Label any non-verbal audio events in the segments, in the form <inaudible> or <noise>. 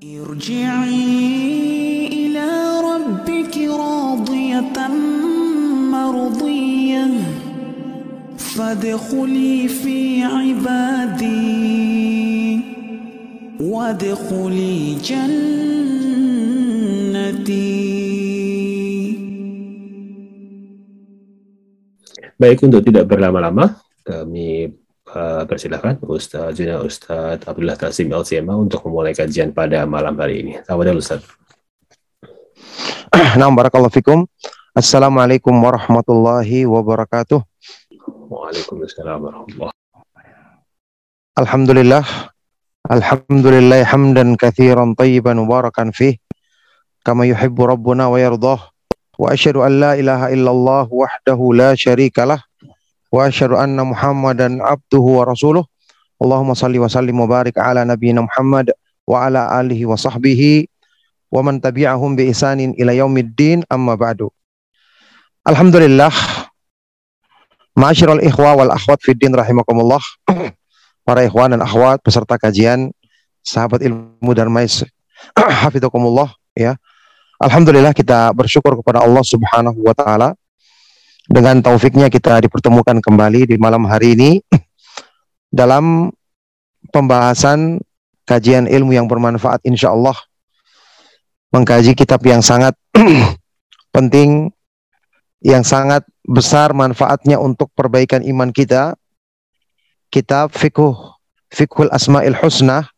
ارجعي إلى ربك راضية مرضية. فادخلي في عبادي. وادخلي جنتي. Baik, untuk tidak berlama-lama, kami uh, persilahkan Ustaz Zina Ustaz Abdullah Tasim LCMA untuk memulai kajian pada malam hari ini. Selamat Ustaz. <clears throat> Nah, barakallahu fikum. Assalamualaikum warahmatullahi wabarakatuh. Waalaikumsalam warahmatullahi Alhamdulillah. Alhamdulillah hamdan kathiran tayyiban mubarakan fih. Kama yuhibbu rabbuna wa yardah. Wa asyhadu an la ilaha illallah wahdahu la syarika lah. Wa asyhadu anna Muhammadan abduhu wa rasuluh. Allahumma salli wa sallim wa barik ala nabiyyina Muhammad wa ala alihi wa sahbihi wa man tabi'ahum bi isanin ila yaumiddin amma ba'du. Alhamdulillah Ma'asyiral ikhwa wal akhwat fid din rahimakumullah. <clears throat> Para ikhwan dan akhwat peserta kajian sahabat ilmu Darmais <clears throat> hafizakumullah ya. Alhamdulillah kita bersyukur kepada Allah Subhanahu wa taala dengan taufiknya kita dipertemukan kembali di malam hari ini <clears throat> dalam pembahasan kajian ilmu yang bermanfaat insya Allah. Mengkaji kitab yang sangat <clears throat> penting yang sangat besar manfaatnya untuk perbaikan iman kita. Kitab fikih fikhul asmaul husna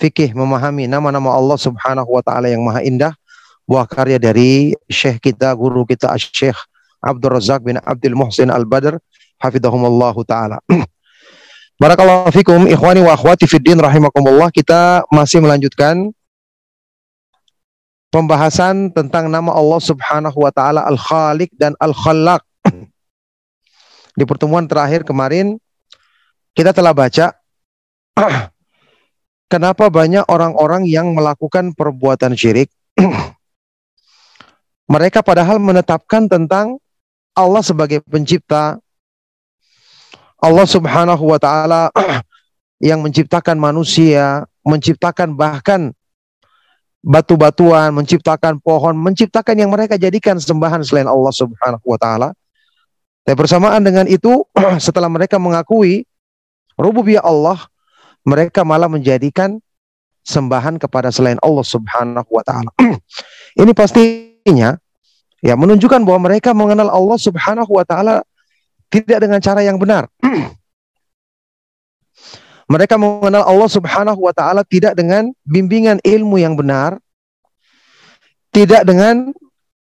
fikih memahami nama-nama Allah Subhanahu wa taala yang maha indah buah karya dari Syekh kita, guru kita Syekh Abdul Razak bin Abdul Muhsin Al-Badr hafidhahumullahu taala. <clears throat> Barakallahu fikum ikhwani wa akhwati fid din rahimakumullah. Kita masih melanjutkan pembahasan tentang nama Allah Subhanahu wa taala Al-Khaliq dan Al-Khallaq. <clears throat> Di pertemuan terakhir kemarin kita telah baca <clears throat> kenapa banyak orang-orang yang melakukan perbuatan syirik mereka padahal menetapkan tentang Allah sebagai pencipta, Allah Subhanahu wa taala <clears throat> yang menciptakan manusia, menciptakan bahkan batu-batuan, menciptakan pohon, menciptakan yang mereka jadikan sembahan selain Allah Subhanahu wa taala. Dan bersamaan dengan itu, <clears throat> setelah mereka mengakui rububiyah Allah, mereka malah menjadikan sembahan kepada selain Allah Subhanahu wa taala. <clears throat> Ini pastinya ya menunjukkan bahwa mereka mengenal Allah Subhanahu wa taala tidak dengan cara yang benar. <clears throat> mereka mengenal Allah Subhanahu wa taala tidak dengan bimbingan ilmu yang benar, tidak dengan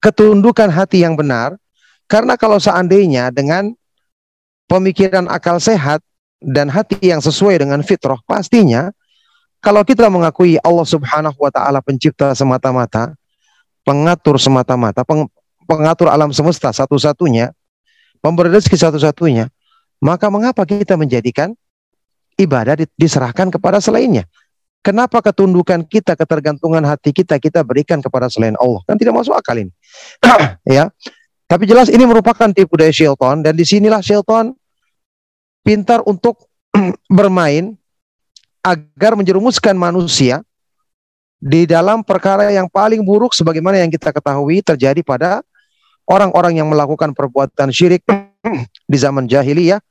ketundukan hati yang benar. Karena kalau seandainya dengan pemikiran akal sehat dan hati yang sesuai dengan fitrah, pastinya kalau kita mengakui Allah Subhanahu wa taala pencipta semata-mata, pengatur semata-mata, pengatur alam semesta satu-satunya, pemberi rezeki satu-satunya, maka mengapa kita menjadikan ibadah diserahkan kepada selainnya? Kenapa ketundukan kita, ketergantungan hati kita kita berikan kepada selain Allah? Kan tidak masuk akal ini. <clears throat> ya. Tapi jelas ini merupakan tipu daya Shelton dan di sinilah Shelton pintar untuk <clears throat> bermain agar menjerumuskan manusia di dalam perkara yang paling buruk sebagaimana yang kita ketahui terjadi pada orang-orang yang melakukan perbuatan syirik <clears throat> di zaman jahiliyah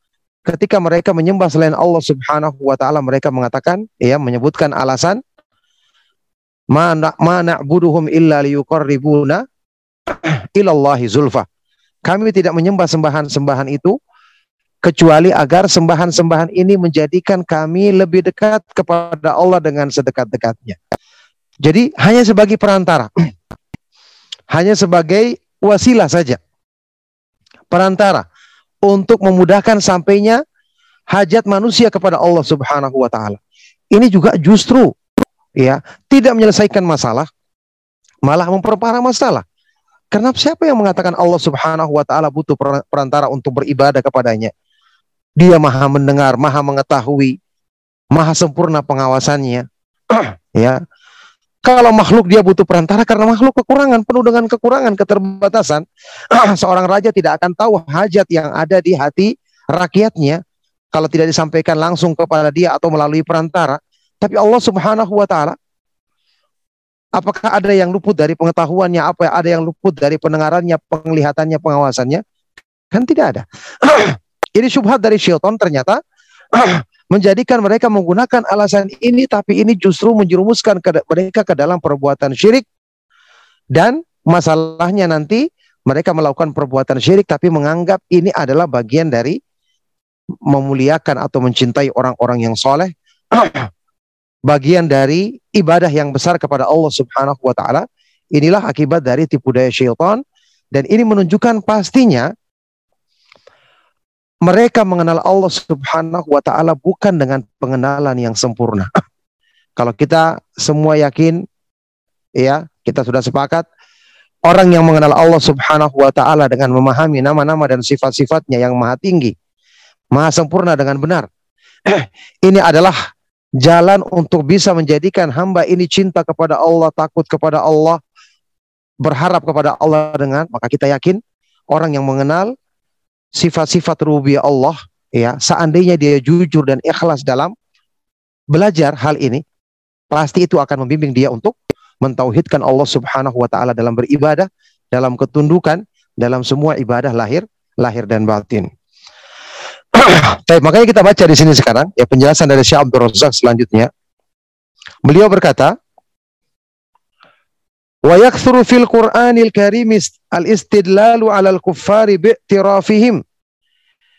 ketika mereka menyembah selain Allah Subhanahu wa taala mereka mengatakan ya menyebutkan alasan mana mana buduhum illa liyuqarribuna <clears throat> ilallahi zulfa kami tidak menyembah sembahan-sembahan itu kecuali agar sembahan-sembahan ini menjadikan kami lebih dekat kepada Allah dengan sedekat-dekatnya. Jadi hanya sebagai perantara. <clears throat> hanya sebagai wasilah saja. Perantara untuk memudahkan sampainya hajat manusia kepada Allah Subhanahu wa taala. Ini juga justru ya tidak menyelesaikan masalah, malah memperparah masalah. Karena siapa yang mengatakan Allah Subhanahu wa taala butuh perantara untuk beribadah kepadanya? Dia Maha mendengar, Maha mengetahui, Maha sempurna pengawasannya. <clears throat> ya. Kalau makhluk dia butuh perantara karena makhluk kekurangan, penuh dengan kekurangan, keterbatasan. <clears throat> Seorang raja tidak akan tahu hajat yang ada di hati rakyatnya kalau tidak disampaikan langsung kepada dia atau melalui perantara. Tapi Allah Subhanahu wa taala Apakah ada yang luput dari pengetahuannya? Apa ada yang luput dari pendengarannya, penglihatannya, pengawasannya? Kan tidak ada. <clears throat> ini syubhat dari syaitan ternyata <clears throat> menjadikan mereka menggunakan alasan ini tapi ini justru menjerumuskan ke, mereka ke dalam perbuatan syirik. Dan masalahnya nanti mereka melakukan perbuatan syirik tapi menganggap ini adalah bagian dari memuliakan atau mencintai orang-orang yang soleh. <clears throat> Bagian dari ibadah yang besar kepada Allah Subhanahu wa taala. Inilah akibat dari tipu daya syaitan. Dan ini menunjukkan pastinya mereka mengenal Allah Subhanahu wa taala bukan dengan pengenalan yang sempurna. <laughs> Kalau kita semua yakin ya, kita sudah sepakat orang yang mengenal Allah Subhanahu wa taala dengan memahami nama-nama dan sifat-sifatnya yang maha tinggi, maha sempurna dengan benar. <clears throat> ini adalah jalan untuk bisa menjadikan hamba ini cinta kepada Allah, takut kepada Allah, berharap kepada Allah dengan maka kita yakin orang yang mengenal sifat-sifat rububiyah Allah ya, seandainya dia jujur dan ikhlas dalam belajar hal ini, pasti itu akan membimbing dia untuk mentauhidkan Allah Subhanahu wa taala dalam beribadah, dalam ketundukan, dalam semua ibadah lahir, lahir dan batin. <clears throat> Tapi makanya kita baca di sini sekarang ya penjelasan dari Syekh Abdul Razak selanjutnya. Beliau berkata, "Wa yakthuru fil Qur'anil Karim al-istidlalu 'ala al-kuffari bi'tirafihim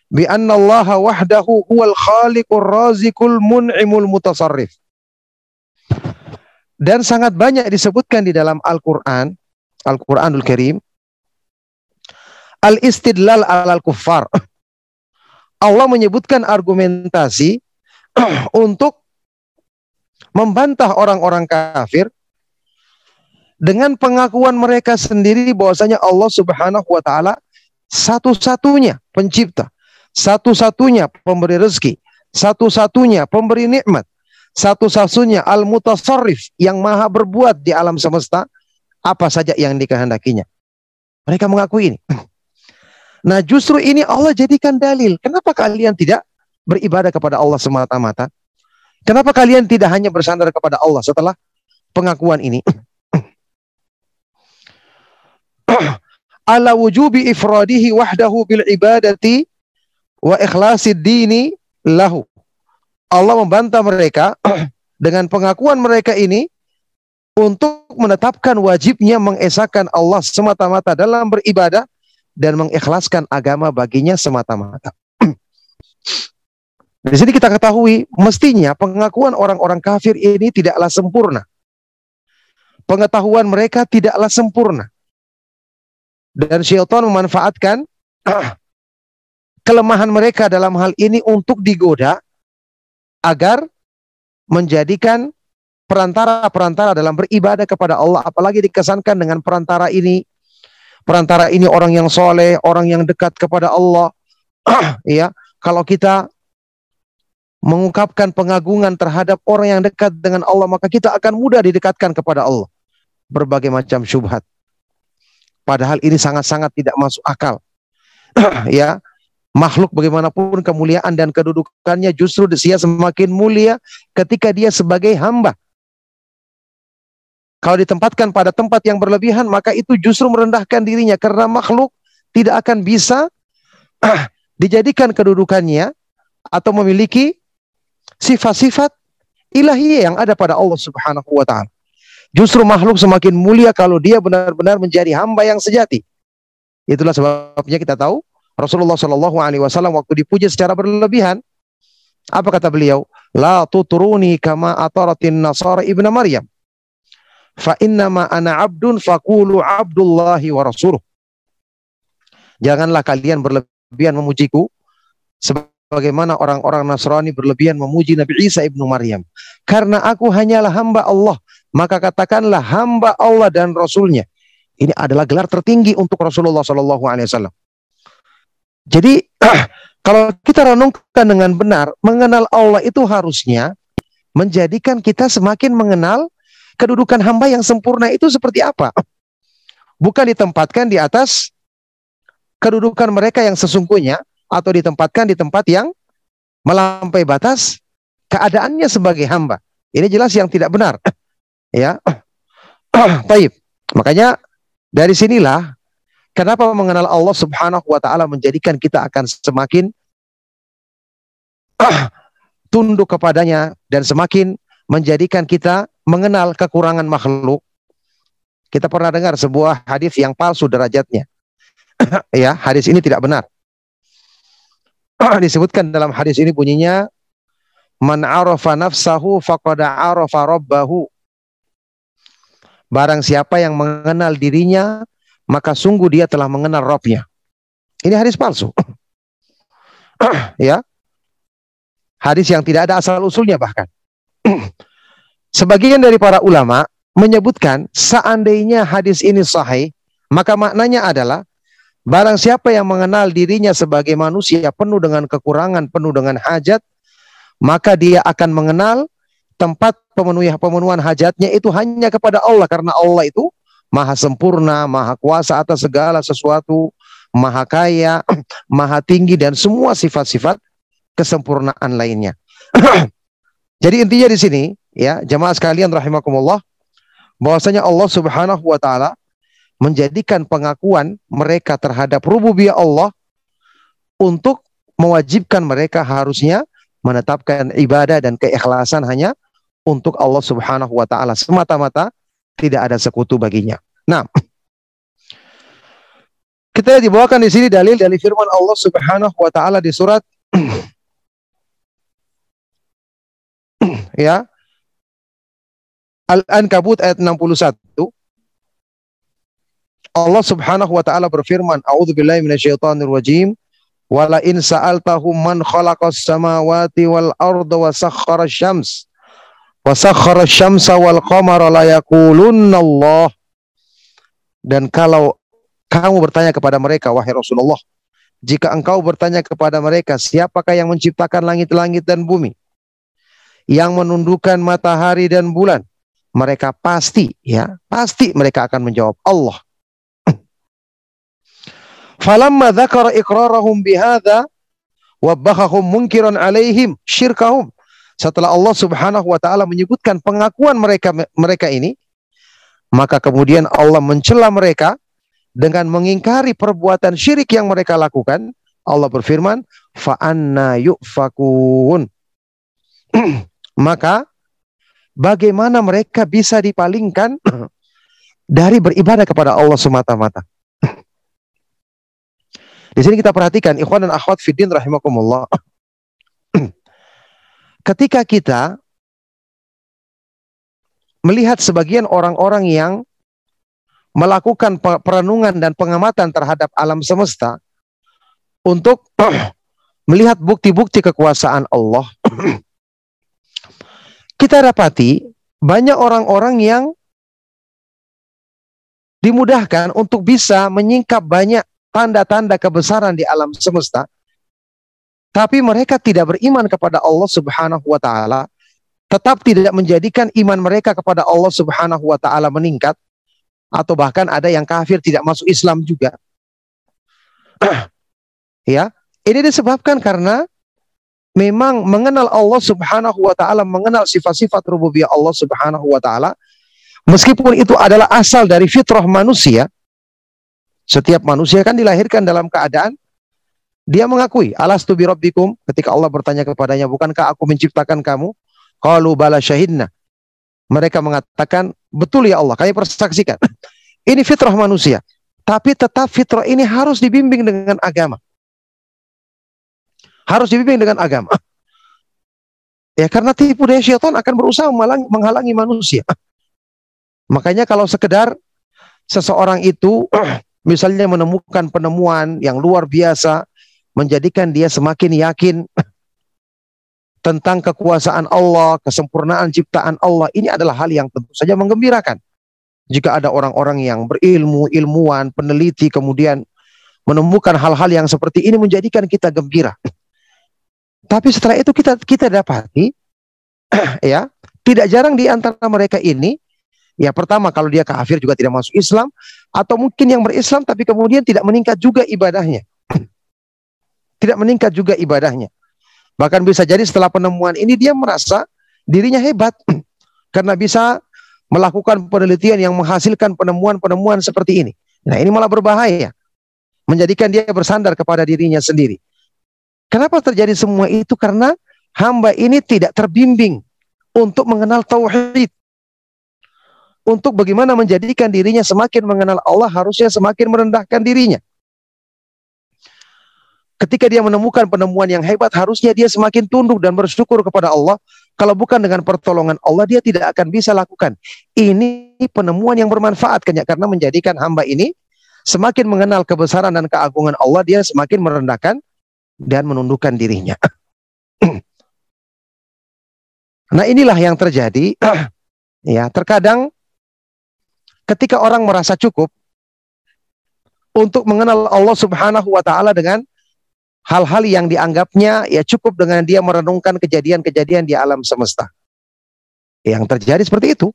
bi anna Allah wahdahu huwal khaliqur razikul mun'imul mutasarrif." Dan sangat banyak disebutkan di dalam Al-Qur'an, Al-Qur'anul Karim, al-istidlal 'alal kuffar Allah menyebutkan argumentasi <clears throat> untuk membantah orang-orang kafir dengan pengakuan mereka sendiri bahwasanya Allah Subhanahu wa taala satu-satunya pencipta, satu-satunya pemberi rezeki, satu-satunya pemberi nikmat, satu-satunya al-mutasarrif yang maha berbuat di alam semesta apa saja yang dikehendakinya. Mereka mengakui ini. <clears throat> Nah justru ini Allah jadikan dalil. Kenapa kalian tidak beribadah kepada Allah semata-mata? Kenapa kalian tidak hanya bersandar kepada Allah setelah pengakuan ini? <clears throat> <clears throat> Ala wujubi ifradihi wahdahu bil ibadati wa ikhlasid dini lahu. Allah membantah mereka <clears throat> dengan pengakuan mereka ini untuk menetapkan wajibnya mengesahkan Allah semata-mata dalam beribadah dan mengikhlaskan agama baginya semata-mata. <clears throat> Di sini kita ketahui mestinya pengakuan orang-orang kafir ini tidaklah sempurna. Pengetahuan mereka tidaklah sempurna. Dan syaitan memanfaatkan kelemahan mereka dalam hal ini untuk digoda agar menjadikan perantara-perantara dalam beribadah kepada Allah apalagi dikesankan dengan perantara ini perantara ini orang yang soleh, orang yang dekat kepada Allah. <clears throat> ya, kalau kita mengungkapkan pengagungan terhadap orang yang dekat dengan Allah, maka kita akan mudah didekatkan kepada Allah. Berbagai macam syubhat. Padahal ini sangat-sangat tidak masuk akal. <clears throat> ya, makhluk bagaimanapun kemuliaan dan kedudukannya justru dia semakin mulia ketika dia sebagai hamba. Kalau ditempatkan pada tempat yang berlebihan, maka itu justru merendahkan dirinya karena makhluk tidak akan bisa <clears throat> dijadikan kedudukannya atau memiliki sifat-sifat ilahi yang ada pada Allah Subhanahu wa taala. Justru makhluk semakin mulia kalau dia benar-benar menjadi hamba yang sejati. Itulah sebabnya kita tahu Rasulullah Shallallahu alaihi wasallam waktu dipuji secara berlebihan apa kata beliau? La tuturuni kama ataratin nasara ibnu Maryam fa innama ana abdun faqulu abdullahi wa rasuluh. Janganlah kalian berlebihan memujiku sebagaimana orang-orang Nasrani berlebihan memuji Nabi Isa ibnu Maryam. Karena aku hanyalah hamba Allah, maka katakanlah hamba Allah dan Rasulnya. Ini adalah gelar tertinggi untuk Rasulullah Shallallahu Alaihi Wasallam. Jadi <clears throat> kalau kita renungkan dengan benar, mengenal Allah itu harusnya menjadikan kita semakin mengenal kedudukan hamba yang sempurna itu seperti apa? <clears throat> Bukan ditempatkan di atas kedudukan mereka yang sesungguhnya atau ditempatkan di tempat yang melampaui batas keadaannya sebagai hamba. Ini jelas yang tidak benar. <clears throat> ya. <clears throat> Taib. Makanya dari sinilah kenapa mengenal Allah Subhanahu wa taala menjadikan kita akan semakin <clears throat> tunduk kepadanya dan semakin menjadikan kita mengenal kekurangan makhluk. Kita pernah dengar sebuah hadis yang palsu derajatnya. <clears throat> ya, hadis ini tidak benar. Disebutkan dalam hadis ini bunyinya Man arafa nafsahu faqad arafa rabbahu. Barang siapa yang mengenal dirinya, maka sungguh dia telah mengenal Robnya. Ini hadis palsu. <clears throat> ya. Hadis yang tidak ada asal usulnya bahkan. <clears throat> Sebagian dari para ulama menyebutkan seandainya hadis ini sahih, maka maknanya adalah barang siapa yang mengenal dirinya sebagai manusia penuh dengan kekurangan, penuh dengan hajat, maka dia akan mengenal tempat pemenuhan pemenuhan hajatnya itu hanya kepada Allah karena Allah itu maha sempurna, maha kuasa atas segala sesuatu, maha kaya, <clears throat> maha tinggi dan semua sifat-sifat kesempurnaan lainnya. <clears throat> Jadi intinya di sini ya, jemaah sekalian rahimakumullah, bahwasanya Allah Subhanahu wa taala menjadikan pengakuan mereka terhadap rububiyah Allah untuk mewajibkan mereka harusnya menetapkan ibadah dan keikhlasan hanya untuk Allah Subhanahu wa taala semata-mata tidak ada sekutu baginya. Nah, kita dibawakan di sini dalil dari firman Allah Subhanahu wa taala di surat <clears throat> ya Al-Ankabut ayat 61 Allah Subhanahu wa taala berfirman, "A'udzubillahi minasyaitonir rajim." Wala in sa'altahum man khalaqas samawati wal arda wa sakhkhara syams wa sakhkhara syamsa wal. Dan kalau kamu bertanya kepada mereka wahai Rasulullah, jika engkau bertanya kepada mereka siapakah yang menciptakan langit-langit dan bumi? Yang menundukkan matahari dan bulan? Mereka pasti ya, pasti mereka akan menjawab Allah. <clears throat> Falamma dzakara iqrarahum bihadza wabbahahum munkiran alaihim syirkahum. Setelah Allah Subhanahu wa taala menyebutkan pengakuan mereka mereka ini, maka kemudian Allah mencela mereka dengan mengingkari perbuatan syirik yang mereka lakukan. Allah berfirman, "Fa anna yufakun." <clears throat> maka bagaimana mereka bisa dipalingkan <clears throat> dari beribadah kepada Allah semata-mata? <clears throat> Di sini kita perhatikan ikhwan dan akhwat fiddin rahimakumullah. Ketika kita melihat sebagian orang-orang yang melakukan perenungan dan pengamatan terhadap alam semesta untuk <clears throat> melihat bukti-bukti kekuasaan Allah. <clears throat> kita dapati banyak orang-orang yang dimudahkan untuk bisa menyingkap banyak tanda-tanda kebesaran di alam semesta, tapi mereka tidak beriman kepada Allah Subhanahu wa taala, tetap tidak menjadikan iman mereka kepada Allah Subhanahu wa taala meningkat atau bahkan ada yang kafir tidak masuk Islam juga. <clears throat> ya, ini disebabkan karena memang mengenal Allah Subhanahu wa taala, mengenal sifat-sifat rububiyah Allah Subhanahu wa taala, meskipun itu adalah asal dari fitrah manusia, setiap manusia kan dilahirkan dalam keadaan dia mengakui alastu bi rabbikum ketika Allah bertanya kepadanya bukankah aku menciptakan kamu? Qalu bala syahidna. Mereka mengatakan betul ya Allah kami persaksikan. <laughs> ini fitrah manusia. Tapi tetap fitrah ini harus dibimbing dengan agama. Harus dibimbing dengan agama. <laughs> Ya karena tipu daya syaitan akan berusaha menghalangi manusia. <laughs> Makanya kalau sekedar seseorang itu <clears throat> misalnya menemukan penemuan yang luar biasa, menjadikan dia semakin yakin <laughs> tentang kekuasaan Allah, kesempurnaan ciptaan Allah. Ini adalah hal yang tentu saja menggembirakan. Jika ada orang-orang yang berilmu, ilmuwan, peneliti, kemudian menemukan hal-hal yang seperti ini menjadikan kita gembira. <laughs> Tapi setelah itu kita kita dapati <clears throat> ya, tidak jarang di antara mereka ini Ya pertama kalau dia kafir juga tidak masuk Islam atau mungkin yang berislam tapi kemudian tidak meningkat juga ibadahnya. Tidak meningkat juga ibadahnya. Bahkan bisa jadi setelah penemuan ini dia merasa dirinya hebat <clears throat> karena bisa melakukan penelitian yang menghasilkan penemuan-penemuan seperti ini. Nah, ini malah berbahaya. Menjadikan dia bersandar kepada dirinya sendiri. Kenapa terjadi semua itu? Karena hamba ini tidak terbimbing untuk mengenal tauhid. Untuk bagaimana menjadikan dirinya semakin mengenal Allah, harusnya semakin merendahkan dirinya. Ketika dia menemukan penemuan yang hebat, harusnya dia semakin tunduk dan bersyukur kepada Allah. Kalau bukan dengan pertolongan Allah, dia tidak akan bisa lakukan. Ini penemuan yang bermanfaat karena menjadikan hamba ini semakin mengenal kebesaran dan keagungan Allah, dia semakin merendahkan dan menundukkan dirinya. <clears throat> nah, inilah yang terjadi. <clears throat> ya, terkadang ketika orang merasa cukup untuk mengenal Allah Subhanahu wa taala dengan hal-hal yang dianggapnya ya cukup dengan dia merenungkan kejadian-kejadian di alam semesta. Yang terjadi seperti itu.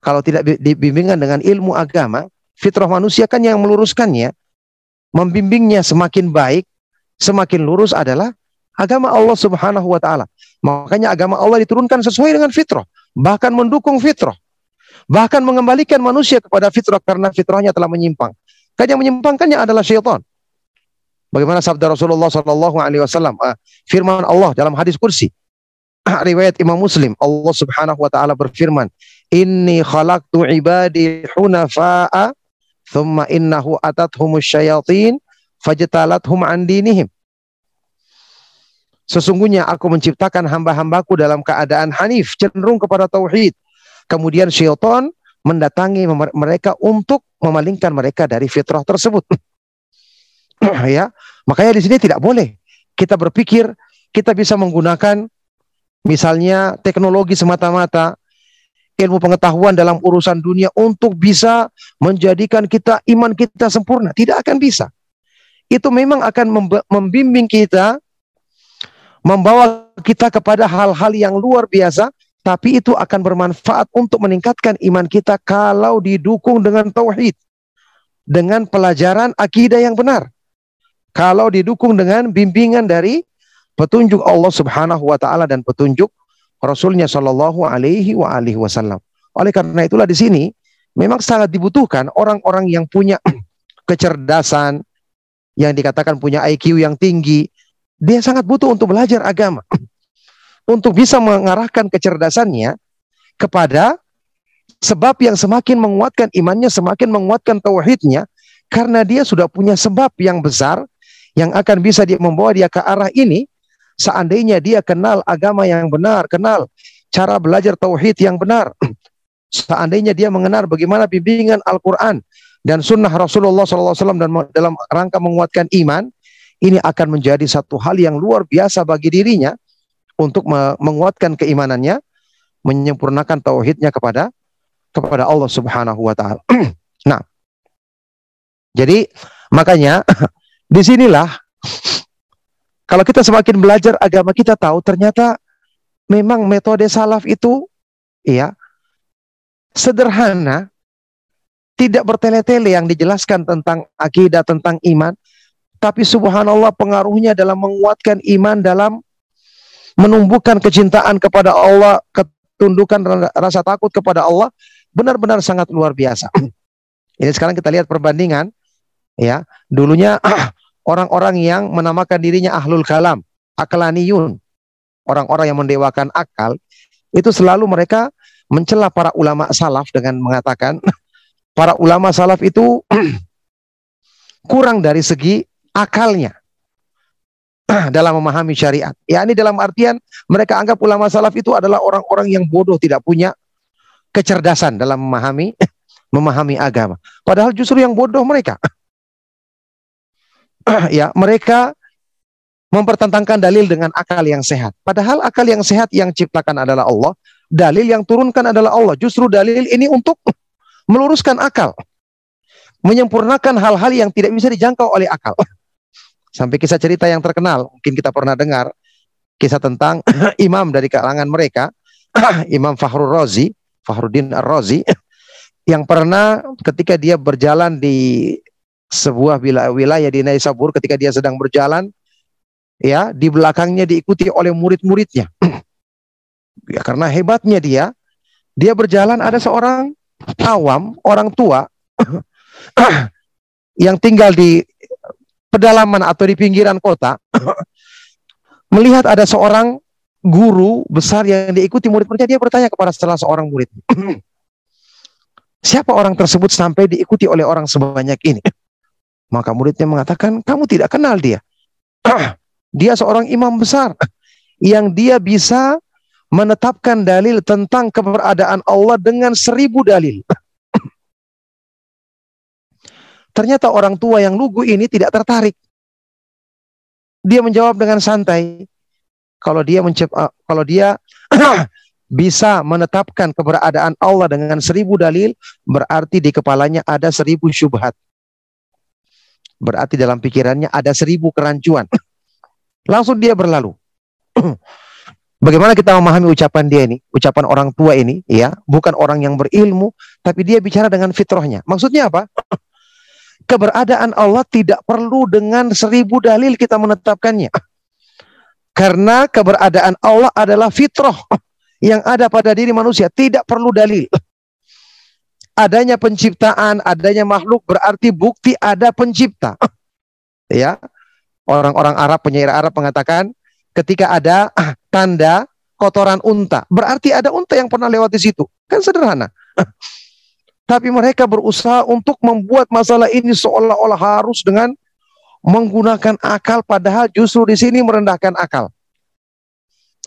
Kalau tidak dibimbingan dengan ilmu agama, fitrah manusia kan yang meluruskannya, membimbingnya semakin baik, semakin lurus adalah agama Allah Subhanahu wa taala. Makanya agama Allah diturunkan sesuai dengan fitrah, bahkan mendukung fitrah. Bahkan mengembalikan manusia kepada fitrah karena fitrahnya telah menyimpang. Kan yang menyimpangkannya adalah syaitan. Bagaimana sabda Rasulullah Shallallahu Alaihi Wasallam, uh, firman Allah dalam hadis kursi, <clears throat> riwayat Imam Muslim, Allah Subhanahu Wa Taala berfirman, Inni khalaqtu ibadi hunafa'a, thumma innahu atathumus syayatin, fajtalathum an dinihim. Sesungguhnya aku menciptakan hamba-hambaku dalam keadaan hanif, cenderung kepada tauhid. Kemudian syaitan mendatangi mereka untuk memalingkan mereka dari fitrah tersebut. <laughs> <clears throat> ya, makanya di sini tidak boleh kita berpikir kita bisa menggunakan misalnya teknologi semata-mata ilmu pengetahuan dalam urusan dunia untuk bisa menjadikan kita iman kita sempurna. Tidak akan bisa. Itu memang akan membimbing kita, membawa kita kepada hal-hal yang luar biasa tapi itu akan bermanfaat untuk meningkatkan iman kita kalau didukung dengan tauhid. Dengan pelajaran akidah yang benar. Kalau didukung dengan bimbingan dari petunjuk Allah Subhanahu wa taala dan petunjuk Rasulnya Shallallahu alaihi wa alihi wasallam. Oleh karena itulah di sini memang sangat dibutuhkan orang-orang yang punya <clears throat> kecerdasan yang dikatakan punya IQ yang tinggi. Dia sangat butuh untuk belajar agama <clears throat> untuk bisa mengarahkan kecerdasannya kepada sebab yang semakin menguatkan imannya, semakin menguatkan tauhidnya, karena dia sudah punya sebab yang besar yang akan bisa dia membawa dia ke arah ini. Seandainya dia kenal agama yang benar, kenal cara belajar tauhid yang benar, <clears throat> seandainya dia mengenal bagaimana bimbingan Al-Quran dan sunnah Rasulullah SAW dan dalam rangka menguatkan iman, ini akan menjadi satu hal yang luar biasa bagi dirinya untuk menguatkan keimanannya, menyempurnakan tauhidnya kepada kepada Allah Subhanahu wa taala. <clears throat> nah, jadi makanya <clears throat> di sinilah kalau kita semakin belajar agama kita tahu ternyata memang metode salaf itu ya sederhana tidak bertele-tele yang dijelaskan tentang akidah tentang iman tapi subhanallah pengaruhnya dalam menguatkan iman dalam menumbuhkan kecintaan kepada Allah, ketundukan rasa takut kepada Allah benar-benar sangat luar biasa. <clears throat> Ini sekarang kita lihat perbandingan ya. Dulunya <clears throat> orang-orang yang menamakan dirinya ahlul kalam, akalaniyun, orang-orang yang mendewakan akal, itu selalu mereka mencela para ulama salaf dengan mengatakan <clears throat> para ulama salaf itu <clears throat> kurang dari segi akalnya. dalam memahami syariat. Ya ini dalam artian mereka anggap ulama salaf itu adalah orang-orang yang bodoh tidak punya kecerdasan dalam memahami memahami agama. Padahal justru yang bodoh mereka. <clears throat> ya, mereka mempertentangkan dalil dengan akal yang sehat. Padahal akal yang sehat yang ciptakan adalah Allah, dalil yang turunkan adalah Allah. Justru dalil ini untuk meluruskan akal. Menyempurnakan hal-hal yang tidak bisa dijangkau oleh akal. <clears throat> Sampai kisah cerita yang terkenal, mungkin kita pernah dengar kisah tentang <clears throat> imam dari kalangan mereka, Imam Fahrul Razi, Fahruddin Ar-Razi, yang pernah ketika dia berjalan di sebuah wilayah di Naisabur ketika dia sedang berjalan ya di belakangnya diikuti oleh murid-muridnya. <clears throat> Ya karena hebatnya dia Dia berjalan ada seorang awam, orang tua <clears throat> yang tinggal di pedalaman atau di pinggiran kota <clears throat> melihat ada seorang guru besar yang diikuti murid-muridnya. Dia bertanya kepada salah seorang murid siapa orang tersebut sampai diikuti oleh orang sebanyak ini maka muridnya mengatakan kamu tidak kenal dia. <clears throat> Dia seorang imam besar yang dia bisa menetapkan dalil tentang keberadaan Allah dengan seribu dalil. <clears throat> Ternyata orang tua yang lugu ini tidak tertarik. Dia menjawab dengan santai kalau dia uh, kalau dia <clears throat> bisa menetapkan keberadaan Allah dengan seribu dalil, berarti di kepalanya ada seribu syubhat. Berarti dalam pikirannya ada seribu kerancuan. Langsung dia berlalu. <clears throat> Bagaimana kita memahami ucapan dia ini, ucapan orang tua ini, ya, bukan orang yang berilmu, tapi dia bicara dengan fitrahnya. Maksudnya apa? <clears throat> Keberadaan Allah tidak perlu dengan seribu dalil kita menetapkannya. <clears throat> Karena keberadaan Allah adalah fitrah yang ada pada diri manusia, tidak perlu dalil. Adanya penciptaan, adanya makhluk berarti bukti ada pencipta. <laughs> Ya. Orang-orang Arab, penyair Arab mengatakan ketika ada <clears throat> tanda kotoran unta, berarti ada unta yang pernah lewat di situ. Kan sederhana. <clears throat> Tapi mereka berusaha untuk membuat masalah ini seolah-olah harus dengan menggunakan akal padahal justru di sini merendahkan akal.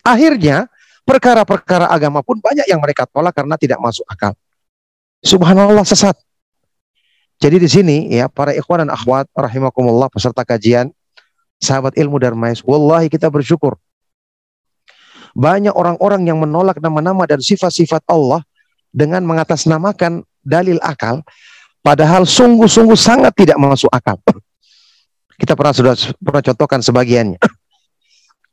Akhirnya perkara-perkara agama pun banyak yang mereka tolak karena tidak masuk akal. Subhanallah sesat. Jadi di sini ya para ikhwan dan akhwat rahimakumullah peserta kajian sahabat ilmu Darmais, wallahi kita bersyukur. Banyak orang-orang yang menolak nama-nama dan sifat-sifat Allah dengan mengatasnamakan dalil akal padahal sungguh-sungguh sangat tidak masuk akal. Kita pernah sudah pernah contohkan sebagiannya.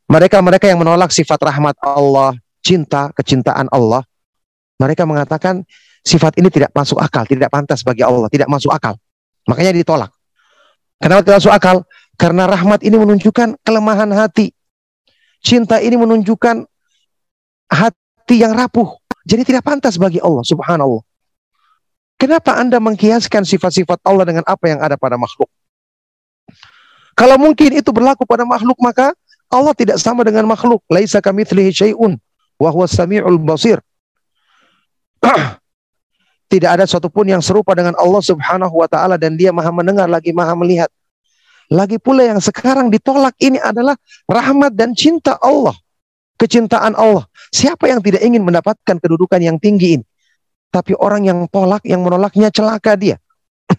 Mereka-mereka yang menolak sifat rahmat Allah, cinta, kecintaan Allah, mereka mengatakan sifat ini tidak masuk akal, tidak pantas bagi Allah, tidak masuk akal. Makanya ditolak. Kenapa tidak masuk akal? Karena rahmat ini menunjukkan kelemahan hati. Cinta ini menunjukkan hati yang rapuh. Jadi tidak pantas bagi Allah, subhanallah. Kenapa Anda mengkiaskan sifat-sifat Allah dengan apa yang ada pada makhluk? Kalau mungkin itu berlaku pada makhluk maka Allah tidak sama dengan makhluk. Laisa kamitslihi syai'un wa huwas samiul basir. <clears throat> tidak ada satupun yang serupa dengan Allah Subhanahu wa taala dan dia Maha mendengar lagi Maha melihat. Lagi pula yang sekarang ditolak ini adalah rahmat dan cinta Allah. Kecintaan Allah. Siapa yang tidak ingin mendapatkan kedudukan yang tinggi ini? Tapi orang yang tolak, yang menolaknya celaka dia <clears throat>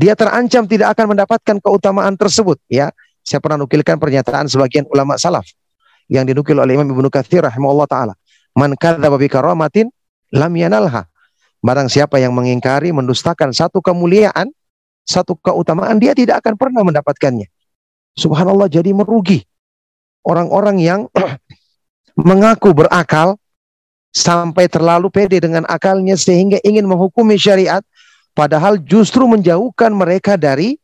dia terancam tidak akan mendapatkan keutamaan tersebut ya saya pernah nukilkan pernyataan sebagian ulama salaf yang dinukil oleh Imam Ibnu Katsir rahimahullah taala man kadzdzaba bi karamatin lam yanalha barang siapa yang mengingkari mendustakan satu kemuliaan satu keutamaan dia tidak akan pernah mendapatkannya subhanallah jadi merugi orang-orang yang <clears throat> mengaku berakal sampai terlalu pede dengan akalnya sehingga ingin menghukumi syariat Padahal justru menjauhkan mereka dari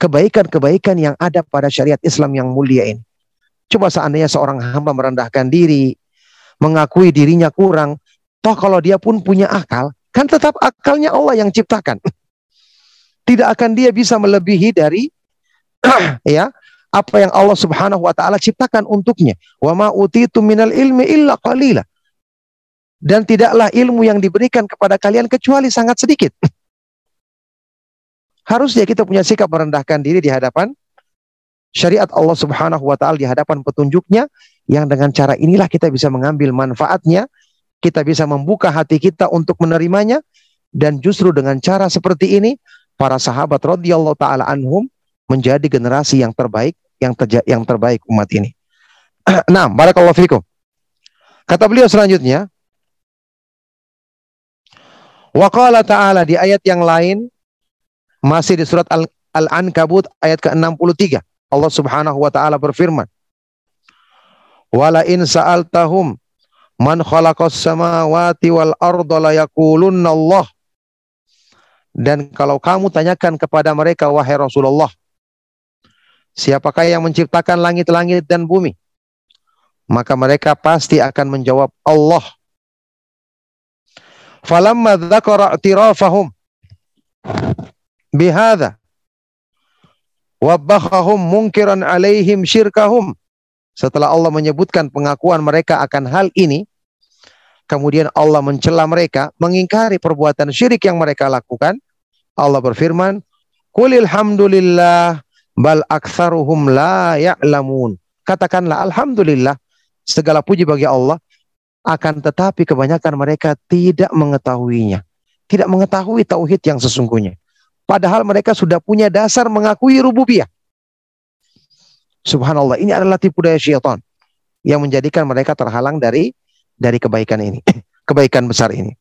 kebaikan-kebaikan yang ada pada syariat Islam yang mulia ini. Coba seandainya seorang hamba merendahkan diri, mengakui dirinya kurang, toh kalau dia pun punya akal, kan tetap akalnya Allah yang ciptakan. Tidak akan dia bisa melebihi dari <clears throat> ya apa yang Allah Subhanahu wa taala ciptakan untuknya. Wa ma utitu minal ilmi illa qalila. Dan tidaklah ilmu yang diberikan kepada kalian kecuali sangat sedikit. <clears throat> Harusnya kita punya sikap merendahkan diri di hadapan syariat Allah Subhanahu wa taala di hadapan petunjuknya yang dengan cara inilah kita bisa mengambil manfaatnya, kita bisa membuka hati kita untuk menerimanya dan justru dengan cara seperti ini para sahabat radhiyallahu taala anhum menjadi generasi yang terbaik yang terja yang terbaik umat ini. <clears throat> nah, barakallahu fikum. Kata beliau selanjutnya, Wa qala ta'ala di ayat yang lain masih di surat Al-Ankabut ayat ke-63. Allah Subhanahu wa taala berfirman, "Wala in sa'altahum man khalaqas samawati wal arda la yaqulunna Allah." Dan kalau kamu tanyakan kepada mereka wahai Rasulullah, siapakah yang menciptakan langit-langit dan bumi? Maka mereka pasti akan menjawab Allah. falamma dzakara i'tirafahum bihadza wabakhahum munkiran alaihim syirkahum setelah Allah menyebutkan pengakuan mereka akan hal ini kemudian Allah mencela mereka mengingkari perbuatan syirik yang mereka lakukan. Allah berfirman Qulil hamdulillah bal aktsaruhum la ya'lamun. Katakanlah alhamdulillah segala puji bagi Allah akan tetapi kebanyakan mereka tidak mengetahuinya tidak mengetahui tauhid yang sesungguhnya. Padahal mereka sudah punya dasar mengakui rububiyah. Subhanallah, ini adalah tipu daya syaitan yang menjadikan mereka terhalang dari dari kebaikan ini, <laughs> kebaikan besar ini.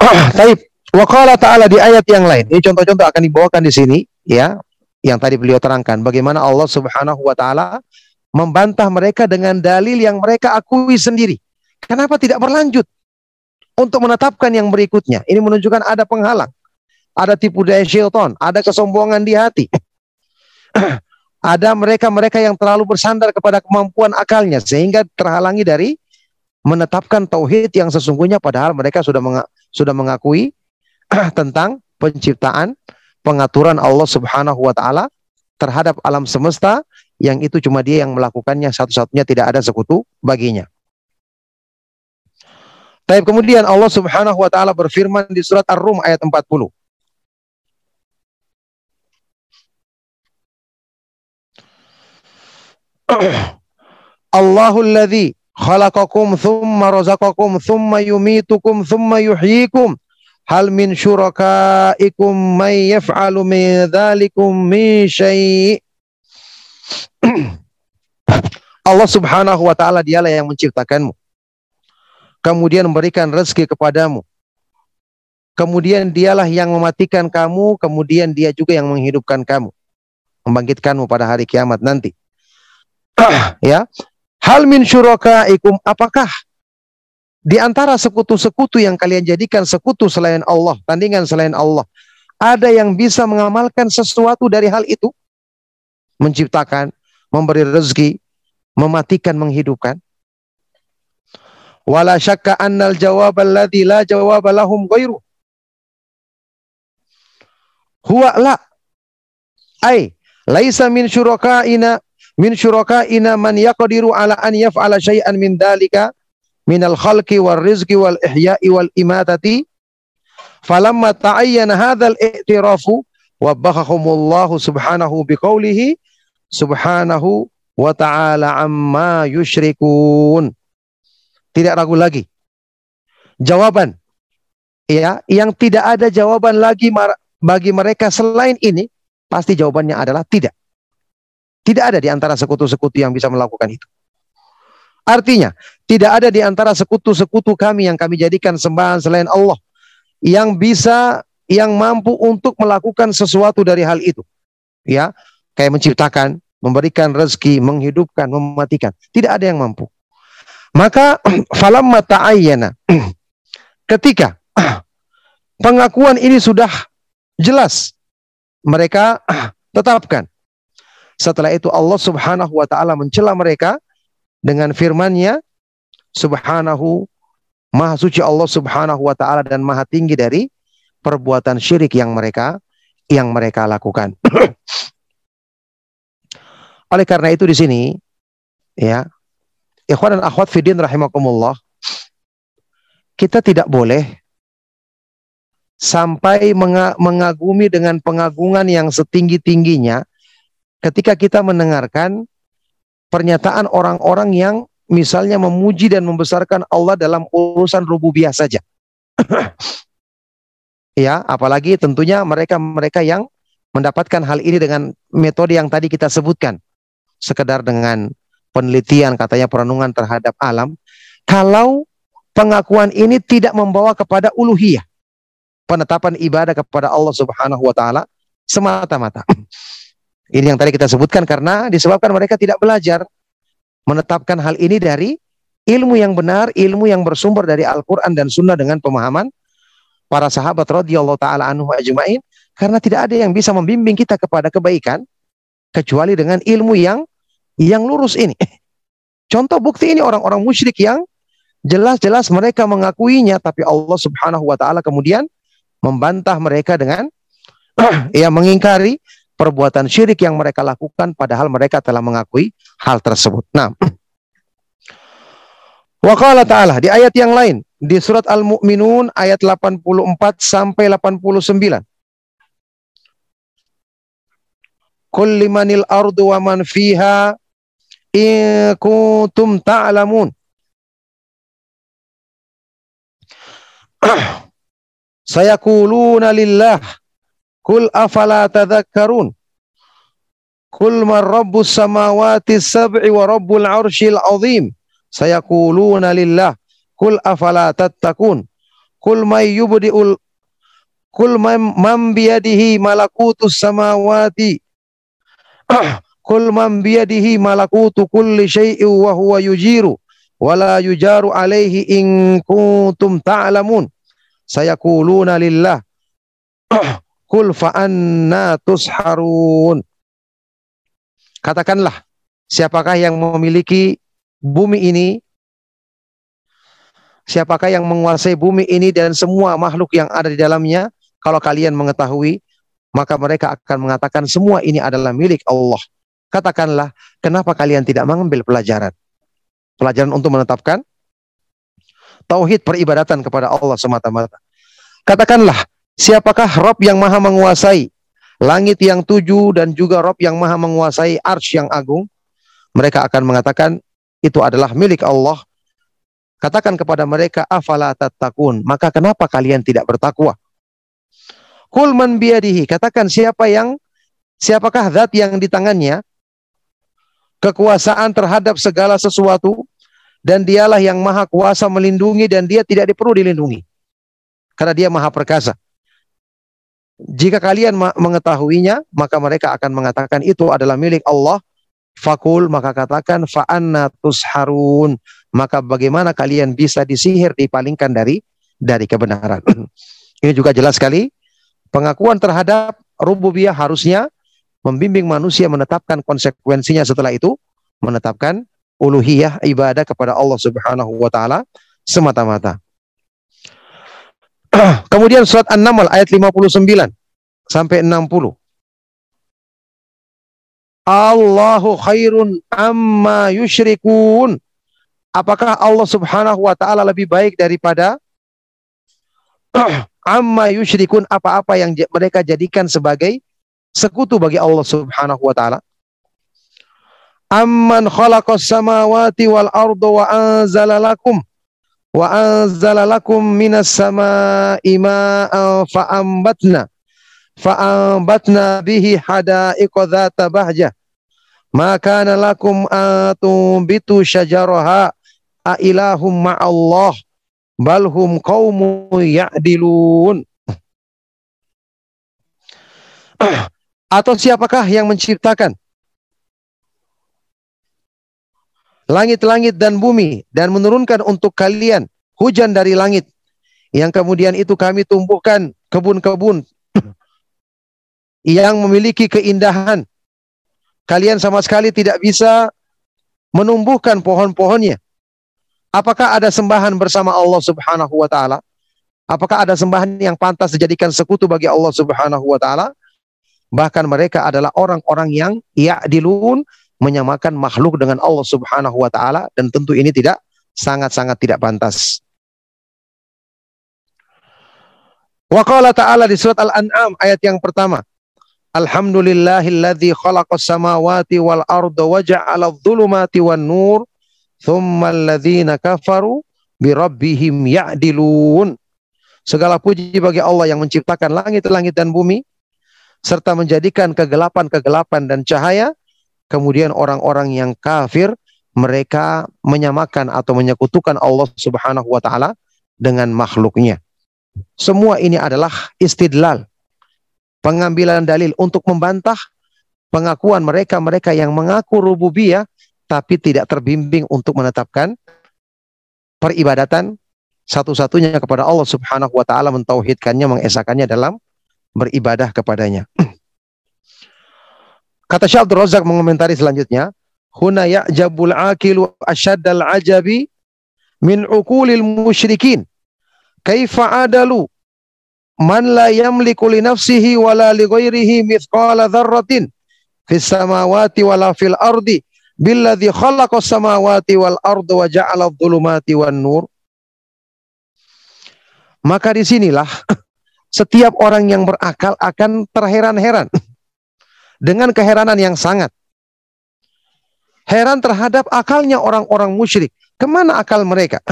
<clears throat> Taib. Waqala ta'ala di ayat yang lain. Ini contoh-contoh akan dibawakan di sini ya, yang tadi beliau terangkan bagaimana Allah Subhanahu wa taala membantah mereka dengan dalil yang mereka akui sendiri. Kenapa tidak berlanjut untuk menetapkan yang berikutnya? Ini menunjukkan ada penghalang, ada tipu daya syaitan, ada kesombongan di hati. <clears throat> ada mereka-mereka yang terlalu bersandar kepada kemampuan akalnya sehingga terhalangi dari menetapkan tauhid yang sesungguhnya padahal mereka sudah menga sudah mengakui <clears throat> tentang penciptaan pengaturan Allah Subhanahu wa taala terhadap alam semesta yang itu cuma dia yang melakukannya satu-satunya tidak ada sekutu baginya. Tapi kemudian Allah Subhanahu wa taala berfirman di surat Ar-Rum ayat 40. Allahul ladzi khalaqakum thumma razaqakum thumma yumitukum thumma yuhyikum. Hal min syurakaikum may yaf'alu min dzalikum min syai' <clears throat> Allah Subhanahu wa taala dialah yang menciptakanmu. Kemudian memberikan rezeki kepadamu. Kemudian dialah yang mematikan kamu kemudian dia juga yang menghidupkan kamu. Membangkitkanmu pada hari kiamat nanti. <clears throat> Ya. Hal min syurakaikum apakah di antara sekutu-sekutu yang kalian jadikan sekutu selain Allah, tandingan selain Allah, ada yang bisa mengamalkan sesuatu dari hal itu? Menciptakan, memberi rezeki, mematikan, menghidupkan? Wala syakka annal jawab alladhi la jawab lahum ghairu. Huwa la. Ay, laisa min syurakaina min syurakaina man yaqdiru ala an yaf'ala syai'an min dalika minal khalqi wal rizqi wal ihya'i wal imatati falamma ta'ayyana hadzal i'tirafu wabbahahumullahu subhanahu biqaulihi subhanahu wa ta'ala amma yusyrikun tidak ragu lagi. Jawaban. Ya yang tidak ada jawaban lagi bagi mereka selain ini pasti jawabannya adalah tidak tidak ada di antara sekutu-sekutu yang bisa melakukan itu. Artinya, tidak ada di antara sekutu-sekutu kami yang kami jadikan sembahan selain Allah yang bisa yang mampu untuk melakukan sesuatu dari hal itu. Ya, kayak menciptakan, memberikan rezeki, menghidupkan, mematikan. Tidak ada yang mampu. Maka <clears throat> falamma ta'ayyana <clears throat> ketika <clears throat> pengakuan ini sudah jelas mereka tetapkan setelah itu Allah Subhanahu wa taala mencela mereka dengan firman-Nya Subhanahu Maha suci Allah Subhanahu wa taala dan maha tinggi dari perbuatan syirik yang mereka yang mereka lakukan. <clears throat> Oleh karena itu di sini ya, ikhwan dan akhwat fidin rahimakumullah, kita tidak boleh sampai mengagumi dengan pengagungan yang setinggi-tingginya ketika kita mendengarkan pernyataan orang-orang yang misalnya memuji dan membesarkan Allah dalam urusan rububiyah saja. <clears throat> ya, apalagi tentunya mereka-mereka yang mendapatkan hal ini dengan metode yang tadi kita sebutkan. Sekedar dengan penelitian katanya perenungan terhadap alam. Kalau pengakuan ini tidak membawa kepada uluhiyah. Penetapan ibadah kepada Allah Subhanahu wa taala semata-mata. <clears throat> Ini yang tadi kita sebutkan karena disebabkan mereka tidak belajar menetapkan hal ini dari ilmu yang benar, ilmu yang bersumber dari Al-Quran dan Sunnah dengan pemahaman para sahabat radhiyallahu taala anhu ajmain karena tidak ada yang bisa membimbing kita kepada kebaikan kecuali dengan ilmu yang yang lurus ini. <laughs> Contoh bukti ini orang-orang musyrik yang Jelas-jelas mereka mengakuinya tapi Allah Subhanahu wa taala kemudian membantah mereka dengan <clears throat> ya mengingkari perbuatan syirik yang mereka lakukan padahal mereka telah mengakui hal tersebut. Nah, <clears throat> Wa qala ta'ala di ayat yang lain di surat Al-Mu'minun ayat 84 sampai 89. Qul ardu wa man fiha in kuntum ta'lamun. <clears throat> Sayaquluna lillah Kul afala tadhakkarun? Kul man rabbus samawati sab'i wa rabbul arshil azim? Sayaquluna lillah. Kul afala tattaqun? Kul may yubdiul kul man biyadihi malakutus samawati. <clears throat> Kul man biyadihi malakutu kulli syai'in wa huwa yujiru. Wala yujaru alaihi in kuntum ta'lamun. Sayaquluna lillah <clears throat> kul fa anna tusharun. Katakanlah siapakah yang memiliki bumi ini? Siapakah yang menguasai bumi ini dan semua makhluk yang ada di dalamnya? Kalau kalian mengetahui maka mereka akan mengatakan semua ini adalah milik Allah. Katakanlah kenapa kalian tidak mengambil pelajaran? Pelajaran untuk menetapkan tauhid peribadatan kepada Allah semata-mata. Katakanlah siapakah Rob yang maha menguasai langit yang tujuh dan juga Rob yang maha menguasai arsh yang agung mereka akan mengatakan itu adalah milik Allah. Katakan kepada mereka, afala tattaqun. Maka kenapa kalian tidak bertakwa? Kul man biadihi. Katakan siapa yang, siapakah zat yang di tangannya kekuasaan terhadap segala sesuatu dan dialah yang maha kuasa melindungi dan dia tidak perlu dilindungi. Karena dia maha perkasa. Jika kalian mengetahuinya, maka mereka akan mengatakan itu adalah milik Allah Fakul maka katakan fa'anna tusharun. Maka bagaimana kalian bisa disihir, dipalingkan dari dari kebenaran. <clears throat> Ini juga jelas sekali. Pengakuan terhadap rububiyah harusnya membimbing manusia menetapkan konsekuensinya setelah itu menetapkan uluhiyah ibadah kepada Allah Subhanahu wa taala semata-mata. <clears throat> Kemudian surat An-Naml ayat 59 sampai 60. Allahu khairun amma yusyrikun. Apakah Allah Subhanahu wa taala lebih baik daripada <clears throat> amma yusyrikun apa-apa yang mereka jadikan sebagai sekutu bagi Allah Subhanahu wa taala? Amman khalaqas samawati wal arda wa anzala lakum wa anzala lakum minas samaa'i ma'an fa ambatna fa ambatna bihi hadaiqa dzata bahjah. Maka lakum atumbitu syajaraha a ilahum ma'allah balhum qaumun ya'dilun. <clears throat> Atau siapakah yang menciptakan langit-langit dan bumi dan menurunkan untuk kalian hujan dari langit yang kemudian itu kami tumbuhkan kebun-kebun yang memiliki keindahan kalian sama sekali tidak bisa menumbuhkan pohon-pohonnya. Apakah ada sembahan bersama Allah Subhanahu wa taala? Apakah ada sembahan yang pantas dijadikan sekutu bagi Allah Subhanahu wa taala? Bahkan mereka adalah orang-orang yang ya'dilun menyamakan makhluk dengan Allah Subhanahu wa taala dan tentu ini tidak sangat-sangat tidak pantas. Wa qala ta'ala di surat Al-An'am ayat yang pertama. Alhamdulillahilladzi khalaqas samawati wal arda wa ja'ala adh-dhulumati wan nur thumma alladhina kafaru bi rabbihim ya'dilun. Segala puji bagi Allah yang menciptakan langit-langit dan bumi serta menjadikan kegelapan-kegelapan dan cahaya. Kemudian orang-orang yang kafir mereka menyamakan atau menyekutukan Allah Subhanahu wa taala dengan makhluknya. Semua ini adalah istidlal pengambilan dalil untuk membantah pengakuan mereka-mereka yang mengaku rububiyah tapi tidak terbimbing untuk menetapkan peribadatan satu-satunya kepada Allah Subhanahu wa taala mentauhidkannya mengesakannya dalam beribadah kepadanya. <clears throat> Kata Syekh Abdul Razak mengomentari selanjutnya, huna ya'jabul aqilu asyaddal ajabi min uqulil musyrikin. Kaifa adalu man la yamliku li nafsihi wala li ghairihi mithqala dzarratin fis samawati wala fil ardi billadzi khalaqas samawati wal arda wa ja'ala adh-dhulumati wan nur. Maka di sinilah <laughs> setiap orang yang berakal akan terheran-heran dengan keheranan yang sangat. Heran terhadap akalnya orang-orang musyrik. Ke mana akal mereka?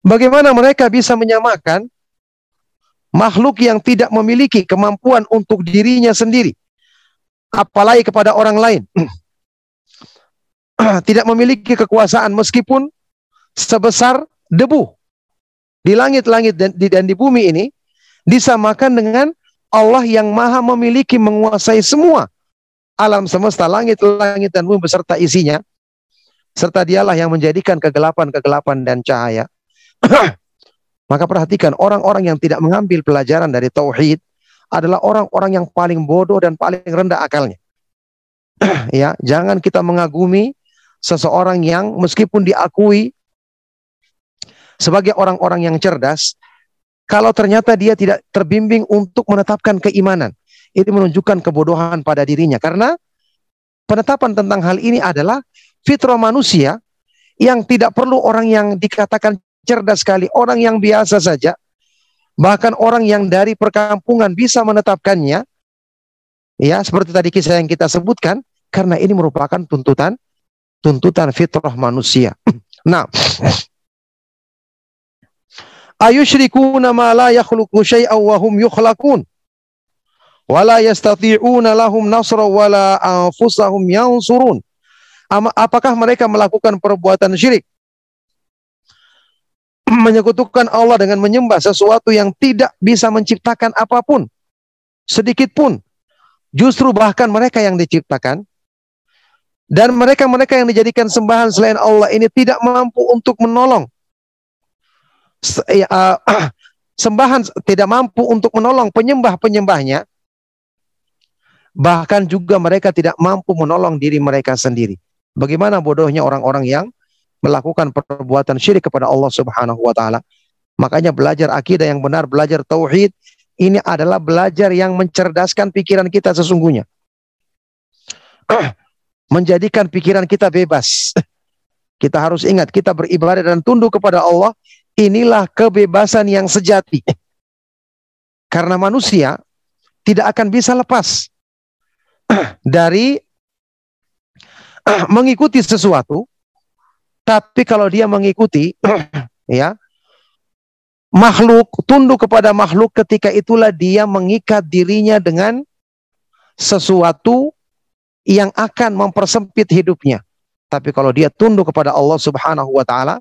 Bagaimana mereka bisa menyamakan makhluk yang tidak memiliki kemampuan untuk dirinya sendiri? Apalagi kepada orang lain. <clears throat> Tidak memiliki kekuasaan meskipun sebesar debu. Di langit-langit dan di, dan di bumi ini disamakan dengan Allah yang maha memiliki menguasai semua alam semesta langit-langit dan bumi beserta isinya. Serta dialah yang menjadikan kegelapan-kegelapan dan cahaya. <clears throat> Maka perhatikan orang-orang yang tidak mengambil pelajaran dari tauhid adalah orang-orang yang paling bodoh dan paling rendah akalnya. <clears throat> Ya jangan kita mengagumi seseorang yang meskipun diakui sebagai orang-orang yang cerdas, kalau ternyata dia tidak terbimbing untuk menetapkan keimanan, itu menunjukkan kebodohan pada dirinya. Karena penetapan tentang hal ini adalah fitrah manusia yang tidak perlu orang yang dikatakan cerdas sekali, orang yang biasa saja, bahkan orang yang dari perkampungan bisa menetapkannya, ya seperti tadi kisah yang kita sebutkan, karena ini merupakan tuntutan tuntutan fitrah manusia. <clears throat> nah, <clears throat> ayusyrikuna ma la yakhluqu syai'an wa hum yukhlaqun. Wala yastati'una lahum nasra wala anfusahum yansurun. Apakah mereka melakukan perbuatan syirik? <clears throat> Menyekutukan Allah dengan menyembah sesuatu yang tidak bisa menciptakan apa pun sedikit pun. Justru bahkan mereka yang diciptakan dan mereka-mereka yang dijadikan sembahan selain Allah ini tidak mampu untuk menolong uh, <clears throat> sembahan tidak mampu untuk menolong penyembah-penyembahnya, bahkan juga mereka tidak mampu menolong diri mereka sendiri. Bagaimana bodohnya orang-orang yang melakukan perbuatan syirik kepada Allah Subhanahu wa taala. Makanya belajar akidah yang benar, belajar tauhid ini adalah belajar yang mencerdaskan pikiran kita sesungguhnya. <clears throat> Menjadikan pikiran kita bebas. <clears throat> Kita harus ingat kita beribadah dan tunduk kepada Allah Inilah kebebasan yang sejati. Karena manusia tidak akan bisa lepas dari mengikuti sesuatu, tapi kalau dia mengikuti ya makhluk tunduk kepada makhluk ketika itulah dia mengikat dirinya dengan sesuatu yang akan mempersempit hidupnya. Tapi kalau dia tunduk kepada Allah Subhanahu wa taala,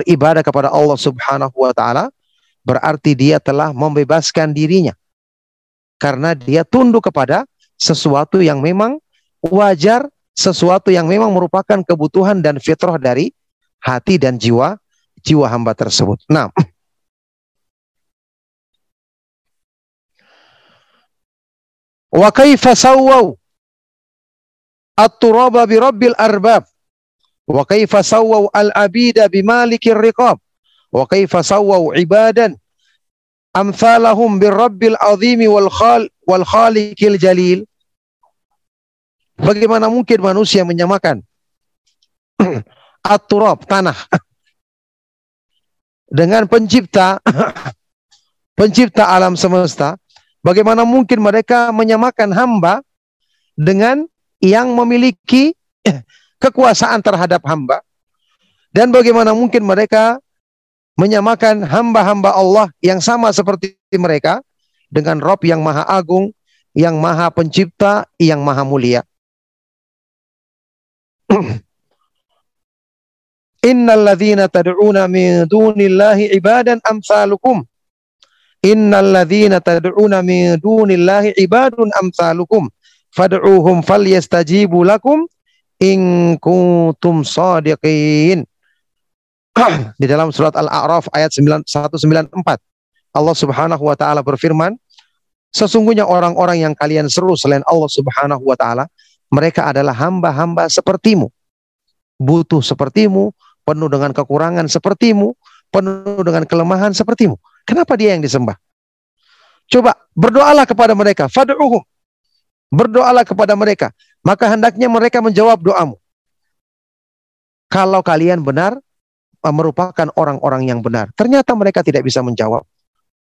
beribadah kepada Allah Subhanahu wa taala berarti dia telah membebaskan dirinya karena dia tunduk kepada sesuatu yang memang wajar, sesuatu yang memang merupakan kebutuhan dan fitrah dari hati dan jiwa jiwa hamba tersebut. Nah, wa kaifa sawwau at-turaba bi rabbil arbab wa kaifa sawwau al-abida bimalikir riqab wa kaifa sawwau ibadan amsalahum birabbil azimi wal khal wal khaliqil jalil? Bagaimana mungkin manusia menyamakan <clears throat> at-turab tanah? <clears throat> Dengan pencipta <clears throat> pencipta alam semesta bagaimana mungkin mereka menyamakan hamba dengan yang memiliki kekuasaan terhadap hamba dan bagaimana mungkin mereka menyamakan hamba-hamba Allah yang sama seperti mereka dengan Rob yang maha agung, yang maha pencipta, yang maha mulia. <clears throat> Innal ladzina tad'una min dunillahi ibadan amsalukum. Innal ladzina tad'una min dunillahi ibadun amsalukum. Fad'uhum falyastajibu lakum in kuntum sadiqin. <clears throat> Di dalam surat Al-A'raf ayat 194 Allah Subhanahu wa taala berfirman, sesungguhnya orang-orang yang kalian seru selain Allah Subhanahu wa taala, mereka adalah hamba-hamba sepertimu. Butuh sepertimu, penuh dengan kekurangan sepertimu, penuh dengan kelemahan sepertimu. Kenapa dia yang disembah? Coba berdoalah kepada mereka, fad'uhum. Berdoalah kepada mereka, maka hendaknya mereka menjawab doamu. Kalau kalian benar eh, merupakan orang-orang yang benar, ternyata mereka tidak bisa menjawab,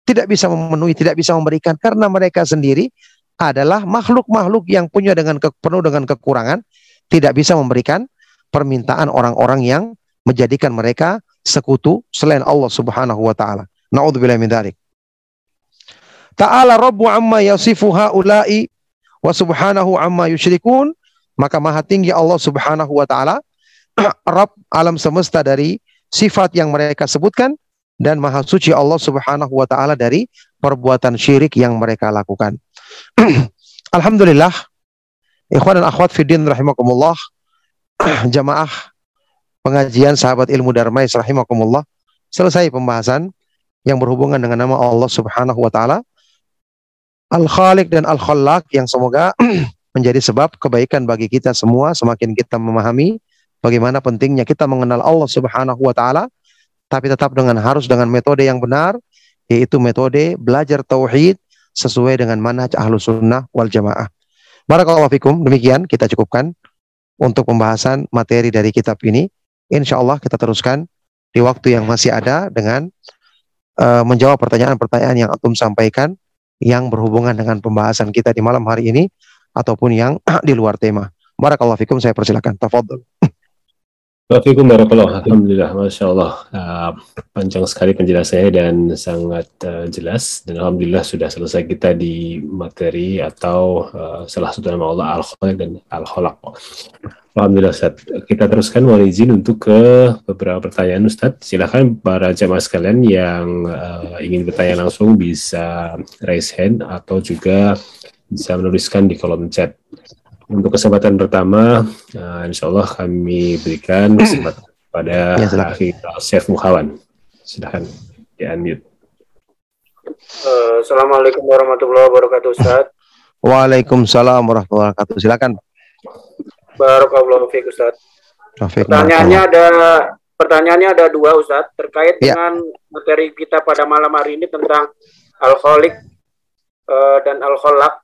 tidak bisa memenuhi, tidak bisa memberikan karena mereka sendiri adalah makhluk-makhluk yang punya dengan ke, penuh dengan kekurangan, tidak bisa memberikan permintaan orang-orang yang menjadikan mereka sekutu selain Allah Subhanahu wa taala. Nauzubillah min dzalik. Ta'ala Rabbu amma yasifu haula'i wa subhanahu amma yusyrikun. Maka maha tinggi Allah Subhanahu wa taala. <clears throat> Rabb alam semesta dari sifat yang mereka sebutkan. Dan maha suci Allah Subhanahu wa taala dari perbuatan syirik yang mereka lakukan. <clears throat> Alhamdulillah. Ikhwan dan akhwat fiddin rahimakumullah. <clears throat> Jamaah pengajian sahabat ilmu Darmais rahimakumullah. Selesai pembahasan yang berhubungan dengan nama Allah Subhanahu wa taala Al-Khaliq dan Al-Khallaq yang semoga <clears throat> menjadi sebab kebaikan bagi kita semua semakin kita memahami bagaimana pentingnya kita mengenal Allah Subhanahu wa taala tapi tetap dengan harus dengan metode yang benar yaitu metode belajar tauhid sesuai dengan manhaj ahlu sunnah wal jamaah. Barakallahu fikum. Demikian kita cukupkan untuk pembahasan materi dari kitab ini. Insya Allah kita teruskan di waktu yang masih ada dengan uh, menjawab pertanyaan-pertanyaan yang Atum sampaikan yang berhubungan dengan pembahasan kita di malam hari ini ataupun yang <clears throat> di luar tema. Barakallahu fikum. Saya persilakan. Tafadhol. <clears throat> Waalaikumsalam warahmatullahi Alhamdulillah, Masya Allah. Uh, panjang sekali penjelasannya dan sangat uh, jelas. Dan Alhamdulillah sudah selesai kita di materi atau uh, salah satu nama Allah Al-Khaliq dan Al-Kholaq. Alhamdulillah Ustaz. Kita teruskan mohon izin untuk ke beberapa pertanyaan Ustaz. Silakan para jamaah sekalian yang uh, ingin bertanya langsung bisa raise hand atau juga bisa menuliskan di kolom chat. Untuk kesempatan pertama, uh, insya Allah kami berikan <clears throat> kesempatan pada ya, Chef Muhawan. Silahkan di unmute. Uh, Assalamualaikum warahmatullahi wabarakatuh Ustaz. <clears throat> Waalaikumsalam warahmatullahi wabarakatuh. Silakan. Barakallahu fiik Ustaz. Pertanyaannya ada pertanyaannya ada dua Ustaz terkait ya. dengan materi kita pada malam hari ini tentang al-khaliq uh, dan al-khalaq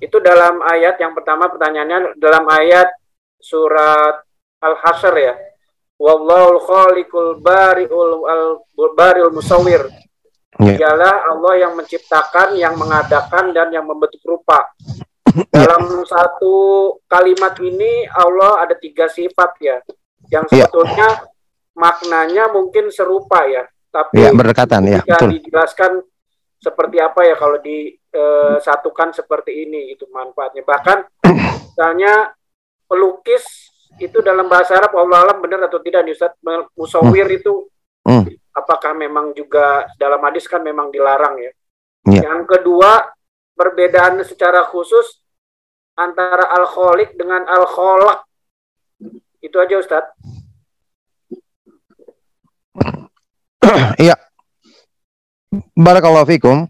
itu dalam ayat yang pertama pertanyaannya dalam ayat surat Al-Hasyr ya. Wallahu khaliqul bari'ul al bari'ul musawwir. Yeah. Dialah Allah yang menciptakan, yang mengadakan dan yang membentuk rupa. Ya. Dalam satu kalimat ini Allah ada tiga sifat ya. Yang ya. sebetulnya maknanya mungkin serupa ya, tapi yeah, berdekatan ya, betul. dijelaskan seperti apa ya kalau disatukan eh, seperti ini itu manfaatnya. Bahkan misalnya pelukis itu dalam bahasa Arab Allah alam benar atau tidak nih Ustaz musawir hmm. itu hmm. apakah memang juga dalam hadis kan memang dilarang ya. ya. Yang kedua perbedaan secara khusus antara alkoholik dengan alkoholak itu aja Ustaz. Iya, <clears throat> Barakallahu fikum.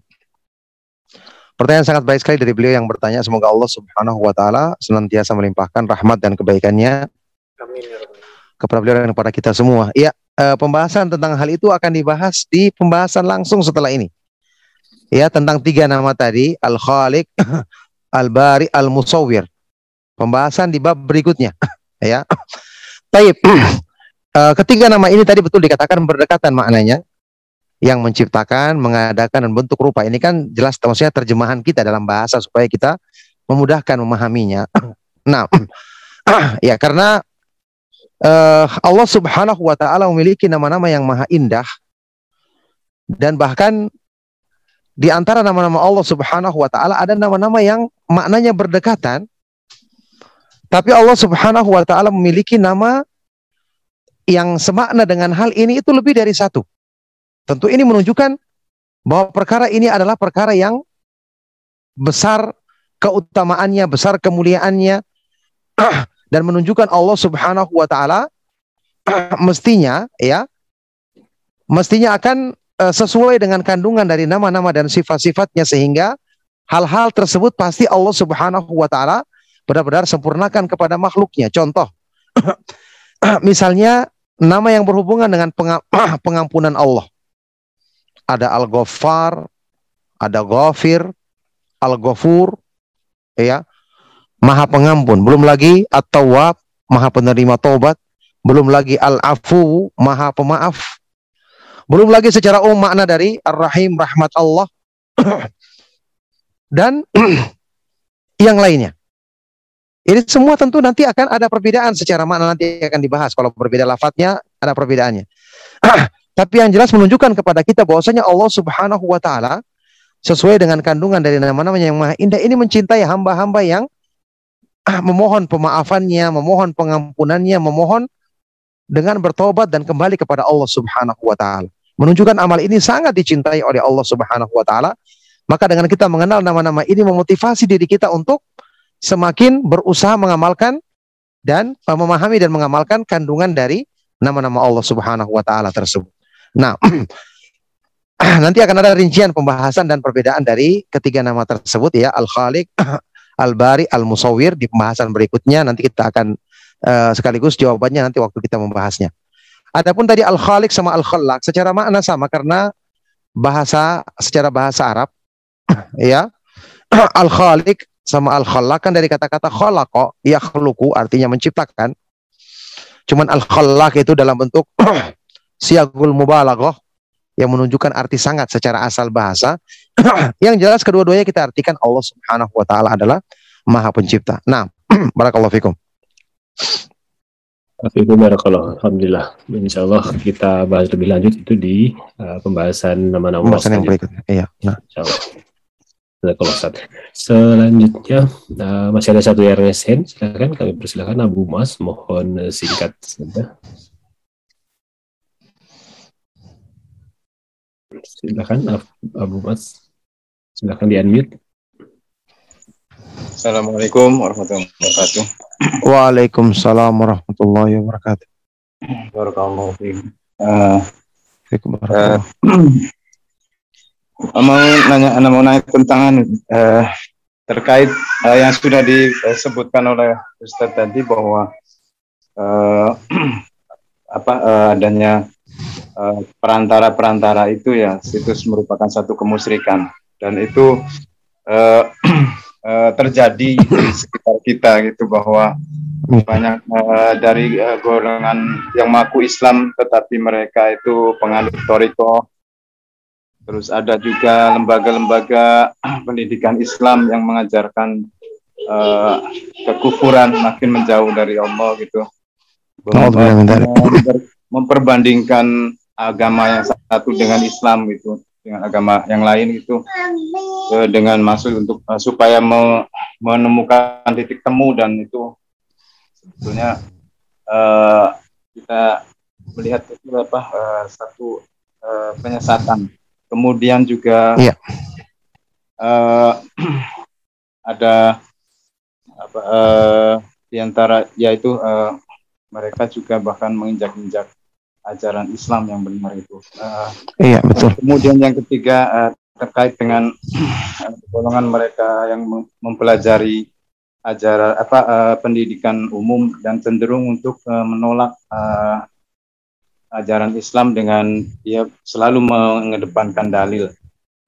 Pertanyaan sangat baik sekali dari beliau yang bertanya. Semoga Allah Subhanahu wa taala senantiasa melimpahkan rahmat dan kebaikannya Amin. Ya kepada beliau dan kepada kita semua. Iya, eh, pembahasan tentang hal itu akan dibahas di pembahasan langsung setelah ini. Ya, tentang tiga nama tadi, Al-Khaliq, <coughs> Al-Bari, Al-Musawwir. Pembahasan di bab berikutnya. <coughs> ya. Taib. <coughs> Eh, ketiga nama ini tadi betul dikatakan berdekatan maknanya yang menciptakan, mengadakan dan bentuk rupa. Ini kan jelas maksudnya terjemahan kita dalam bahasa supaya kita memudahkan memahaminya. <clears throat> nah, <clears throat> ya karena uh, Allah Subhanahu wa taala memiliki nama-nama yang maha indah dan bahkan di antara nama-nama Allah Subhanahu wa taala ada nama-nama yang maknanya berdekatan tapi Allah Subhanahu wa taala memiliki nama yang semakna dengan hal ini itu lebih dari satu. Tentu ini menunjukkan bahwa perkara ini adalah perkara yang besar keutamaannya, besar kemuliaannya <clears throat> dan menunjukkan Allah Subhanahu wa taala <clears throat> mestinya ya mestinya akan uh, sesuai dengan kandungan dari nama-nama dan sifat-sifatnya sehingga hal-hal tersebut pasti Allah Subhanahu wa taala benar-benar sempurnakan kepada makhluknya. Contoh <clears throat> misalnya nama yang berhubungan dengan pengampunan Allah. Ada Al-Ghaffar, ada Ghafir, Al-Ghafur, ya, Maha Pengampun. Belum lagi At-Tawwab, Maha Penerima Taubat. Belum lagi Al-Afu, Maha Pemaaf. Belum lagi secara umum makna dari Ar-Rahim, rahmat Allah. <clears throat> Dan <clears throat> yang lainnya. Ini semua tentu nanti akan ada perbedaan secara makna nanti akan dibahas. Kalau berbeda lafadznya ada perbedaannya. <clears throat> Tapi yang jelas menunjukkan kepada kita bahwasanya Allah Subhanahu wa taala sesuai dengan kandungan dari nama-namanya yang maha indah ini mencintai hamba-hamba yang memohon pemaafannya, memohon pengampunannya, memohon dengan bertobat dan kembali kepada Allah Subhanahu wa taala. Menunjukkan amal ini sangat dicintai oleh Allah Subhanahu wa taala. Maka dengan kita mengenal nama-nama ini memotivasi diri kita untuk semakin berusaha mengamalkan dan memahami dan mengamalkan kandungan dari nama-nama Allah Subhanahu wa taala tersebut. Nah, <clears throat> nanti akan ada rincian pembahasan dan perbedaan dari ketiga nama tersebut ya, Al-Khaliq, <clears throat> Al-Bari, Al-Musawwir di pembahasan berikutnya nanti kita akan uh, sekaligus jawabannya nanti waktu kita membahasnya. Adapun tadi Al-Khaliq sama Al-Khallaq secara makna sama karena bahasa secara bahasa Arab <clears throat> ya. Al-Khaliq sama al khalaq kan dari kata-kata khalaqa yakhluqu artinya menciptakan. Cuman al khalaq itu dalam bentuk siagul mubalaghah yang menunjukkan arti sangat secara asal bahasa. <clears throat> yang jelas kedua-duanya kita artikan Allah Subhanahu wa taala adalah Maha Pencipta. Nah, <clears throat> barakallahu fikum. Fikum barakallah. Alhamdulillah. Insyaallah kita bahas lebih lanjut itu di uh, pembahasan nama-nama pembahasan yang berikutnya. Iya. Nah. Insyaallah. Selanjutnya uh, masih ada satu yang resen, silakan kami persilakan Abu Mas, mohon singkat saja. Silakan Abu Mas, silakan di unmute. Assalamualaikum warahmatullahi wabarakatuh. Waalaikumsalam warahmatullahi wabarakatuh. Barakallahu fiikum. Uh, uh, mau nanya mau nanya tentang uh, terkait uh, yang sudah disebutkan oleh Ustadz tadi bahwa uh, <clears throat> apa uh, adanya perantara-perantara uh, itu ya situs merupakan satu kemusyrikan dan itu uh, uh, <clears throat> terjadi di sekitar kita gitu bahwa banyak uh, dari uh, golongan yang mengaku Islam tetapi mereka itu penganut toriko. Terus ada juga lembaga-lembaga <clears throat> pendidikan Islam yang mengajarkan uh, kekufuran makin menjauh dari Allah gitu. memperbandingkan agama yang satu dengan Islam gitu, dengan agama yang lain itu dengan maksud untuk uh, supaya me menemukan titik temu dan itu sebetulnya uh, kita melihat itu apa uh, satu uh, penyesatan Kemudian juga yeah. <clears throat> uh, ada apa uh, di antara yaitu uh, mereka juga bahkan menginjak-injak ajaran Islam yang benar itu. Uh, iya betul. Kemudian yang ketiga uh, terkait dengan golongan mereka yang mempelajari ajaran apa uh, pendidikan umum dan cenderung untuk uh, menolak uh, ajaran Islam dengan dia selalu mengedepankan dalil.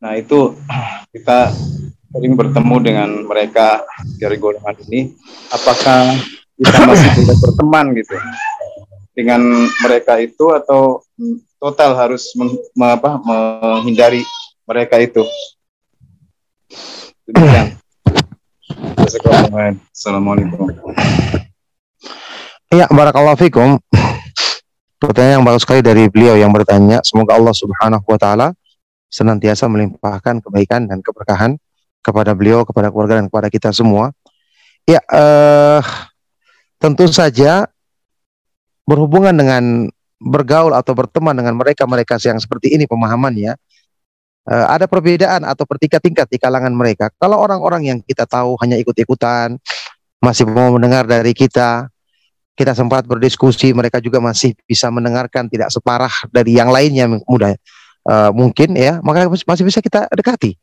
Nah itu <clears throat> kita sering bertemu dengan mereka dari golongan ini. Apakah kita masih <laughs> bisa berteman gitu dengan mereka itu atau total harus men, me, apa, menghindari mereka itu? Assalamualaikum. Ya, barakallahu fikum. Pertanyaan yang bagus sekali dari beliau yang bertanya, semoga Allah Subhanahu wa taala senantiasa melimpahkan kebaikan dan keberkahan kepada beliau, kepada keluarga dan kepada kita semua. Ya, uh, tentu saja berhubungan dengan bergaul atau berteman dengan mereka-mereka yang seperti ini pemahamannya, uh, ada perbedaan atau bertingkat-tingkat di kalangan mereka. Kalau orang-orang yang kita tahu hanya ikut-ikutan, masih mau mendengar dari kita, kita sempat berdiskusi, mereka juga masih bisa mendengarkan tidak separah dari yang lainnya mudah uh, mungkin ya, maka masih bisa kita dekati.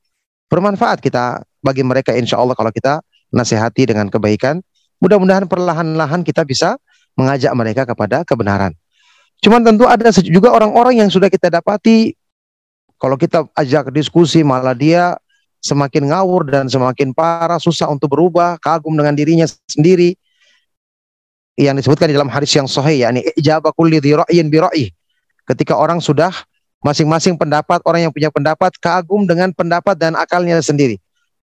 Bermanfaat kita bagi mereka insya Allah kalau kita nasihati dengan kebaikan. Mudah-mudahan perlahan-lahan kita bisa mengajak mereka kepada kebenaran. Cuman tentu ada juga orang-orang yang sudah kita dapati kalau kita ajak diskusi malah dia semakin ngawur dan semakin parah, susah untuk berubah, kagum dengan dirinya sendiri. Yang disebutkan di dalam hadis yang sahih yakni ijaba kulli ra'yin bi. Ketika orang sudah masing-masing pendapat, orang yang punya pendapat kagum dengan pendapat dan akalnya sendiri.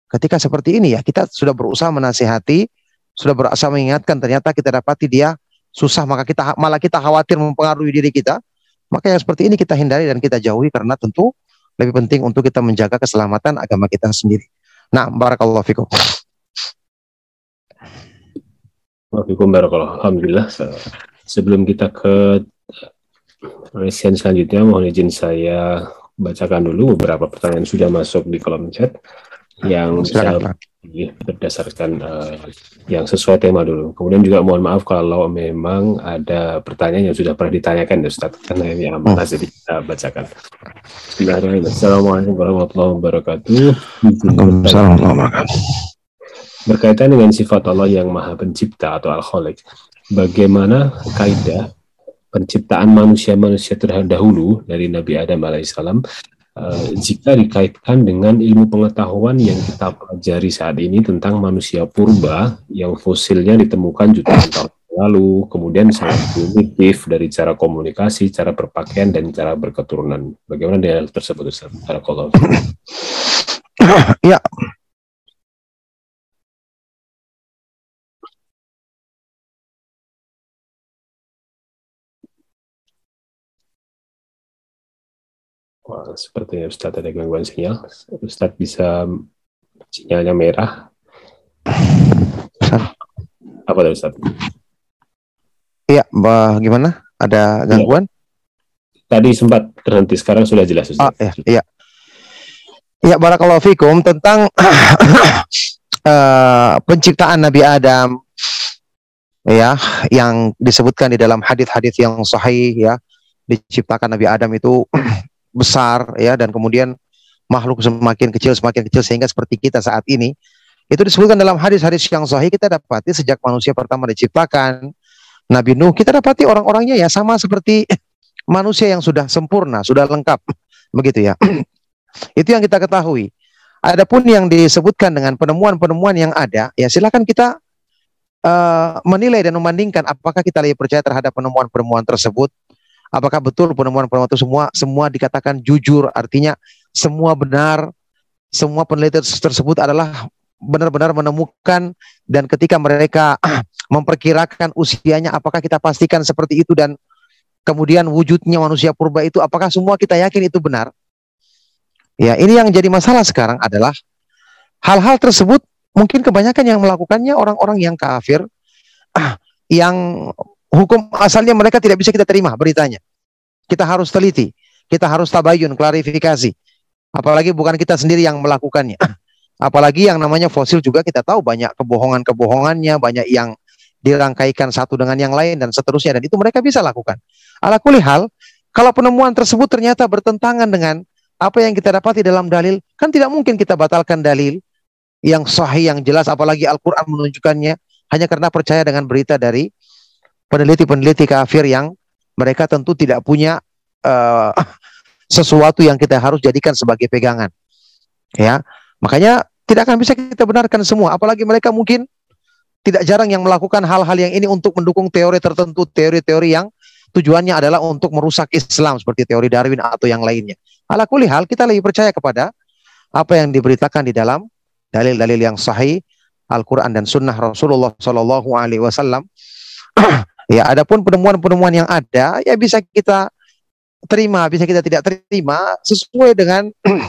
Ketika seperti ini ya, kita sudah berusaha menasihati, sudah berusaha mengingatkan ternyata kita dapati dia susah maka kita malah kita khawatir mempengaruhi diri kita, maka yang seperti ini kita hindari dan kita jauhi karena tentu lebih penting untuk kita menjaga keselamatan agama kita sendiri. Nah, barakallahu fikum. Waalaikumsalam barakallahu. Alhamdulillah. Sebelum kita ke sesi selanjutnya, mohon izin saya bacakan dulu beberapa pertanyaan sudah masuk di kolom chat yang Silakan, berdasarkan uh, yang sesuai tema dulu. Kemudian juga mohon maaf kalau memang ada pertanyaan yang sudah pernah ditanyakan ya Ustaz, karena ini amanah oh. jadi kita bacakan. Bismillahirrahmanirrahim. Assalamualaikum warahmatullahi wabarakatuh. Waalaikumsalam Berkaitan dengan sifat Allah yang Maha Pencipta atau Al-Khaliq, bagaimana kaidah penciptaan manusia-manusia terdahulu dari Nabi Adam alaihissalam Uh, jika dikaitkan dengan ilmu pengetahuan yang kita pelajari saat ini tentang manusia purba yang fosilnya ditemukan jutaan tahun lalu, kemudian sangat primitif dari cara komunikasi, cara berpakaian, dan cara berketurunan. Bagaimana dengan tersebut, Ustaz? <coughs> Ya, Wah, sepertinya Ustadz ada gangguan sinyal. Ustadz bisa sinyalnya merah. Apa tuh Ustadz? Iya, bagaimana? Ada gangguan? Ya. Tadi sempat terhenti, sekarang sudah jelas Ustadz. Oh, iya, iya. Ya, barakallahu fikum tentang uh, <clears throat> penciptaan Nabi Adam ya yang disebutkan di dalam hadis-hadis yang sahih ya diciptakan Nabi Adam itu <clears throat> besar ya dan kemudian makhluk semakin kecil semakin kecil sehingga seperti kita saat ini. Itu disebutkan dalam hadis-hadis yang sahih kita dapati sejak manusia pertama diciptakan Nabi Nuh kita dapati orang-orangnya ya sama seperti <laughs> manusia yang sudah sempurna sudah lengkap <clears throat> begitu ya. <clears throat> Itu yang kita ketahui. Adapun yang disebutkan dengan penemuan-penemuan yang ada ya silakan kita uh, menilai dan membandingkan apakah kita lebih percaya terhadap penemuan-penemuan tersebut Apakah betul penemuan-penemuan itu semua semua dikatakan jujur? Artinya semua benar, semua penelitian tersebut adalah benar-benar menemukan dan ketika mereka <clears throat> memperkirakan usianya apakah kita pastikan seperti itu dan kemudian wujudnya manusia purba itu apakah semua kita yakin itu benar? Ya, ini yang jadi masalah sekarang adalah hal-hal tersebut mungkin kebanyakan yang melakukannya orang-orang yang kafir <clears throat> yang hukum asalnya mereka tidak bisa kita terima beritanya. Kita harus teliti, kita harus tabayun, klarifikasi. Apalagi bukan kita sendiri yang melakukannya. <clears throat> Apalagi yang namanya fosil juga kita tahu banyak kebohongan-kebohongannya, banyak yang dirangkaikan satu dengan yang lain dan seterusnya dan itu mereka bisa lakukan. Ala hal, kalau penemuan tersebut ternyata bertentangan dengan apa yang kita dapati dalam dalil, kan tidak mungkin kita batalkan dalil yang sahih yang jelas apalagi Al-Qur'an menunjukkannya hanya karena percaya dengan berita dari peneliti-peneliti kafir yang mereka tentu tidak punya uh, <laughs> sesuatu yang kita harus jadikan sebagai pegangan. Ya, makanya tidak akan bisa kita benarkan semua. Apalagi mereka mungkin tidak jarang yang melakukan hal-hal yang ini untuk mendukung teori tertentu, teori-teori yang tujuannya adalah untuk merusak Islam seperti teori Darwin atau yang lainnya. Ala kuli hal kita lebih percaya kepada apa yang diberitakan di dalam dalil-dalil yang sahih Al-Quran dan Sunnah Rasulullah Shallallahu Alaihi Wasallam <clears throat> Ya, adapun penemuan-penemuan yang ada ya bisa kita terima, bisa kita tidak terima sesuai dengan <clears throat>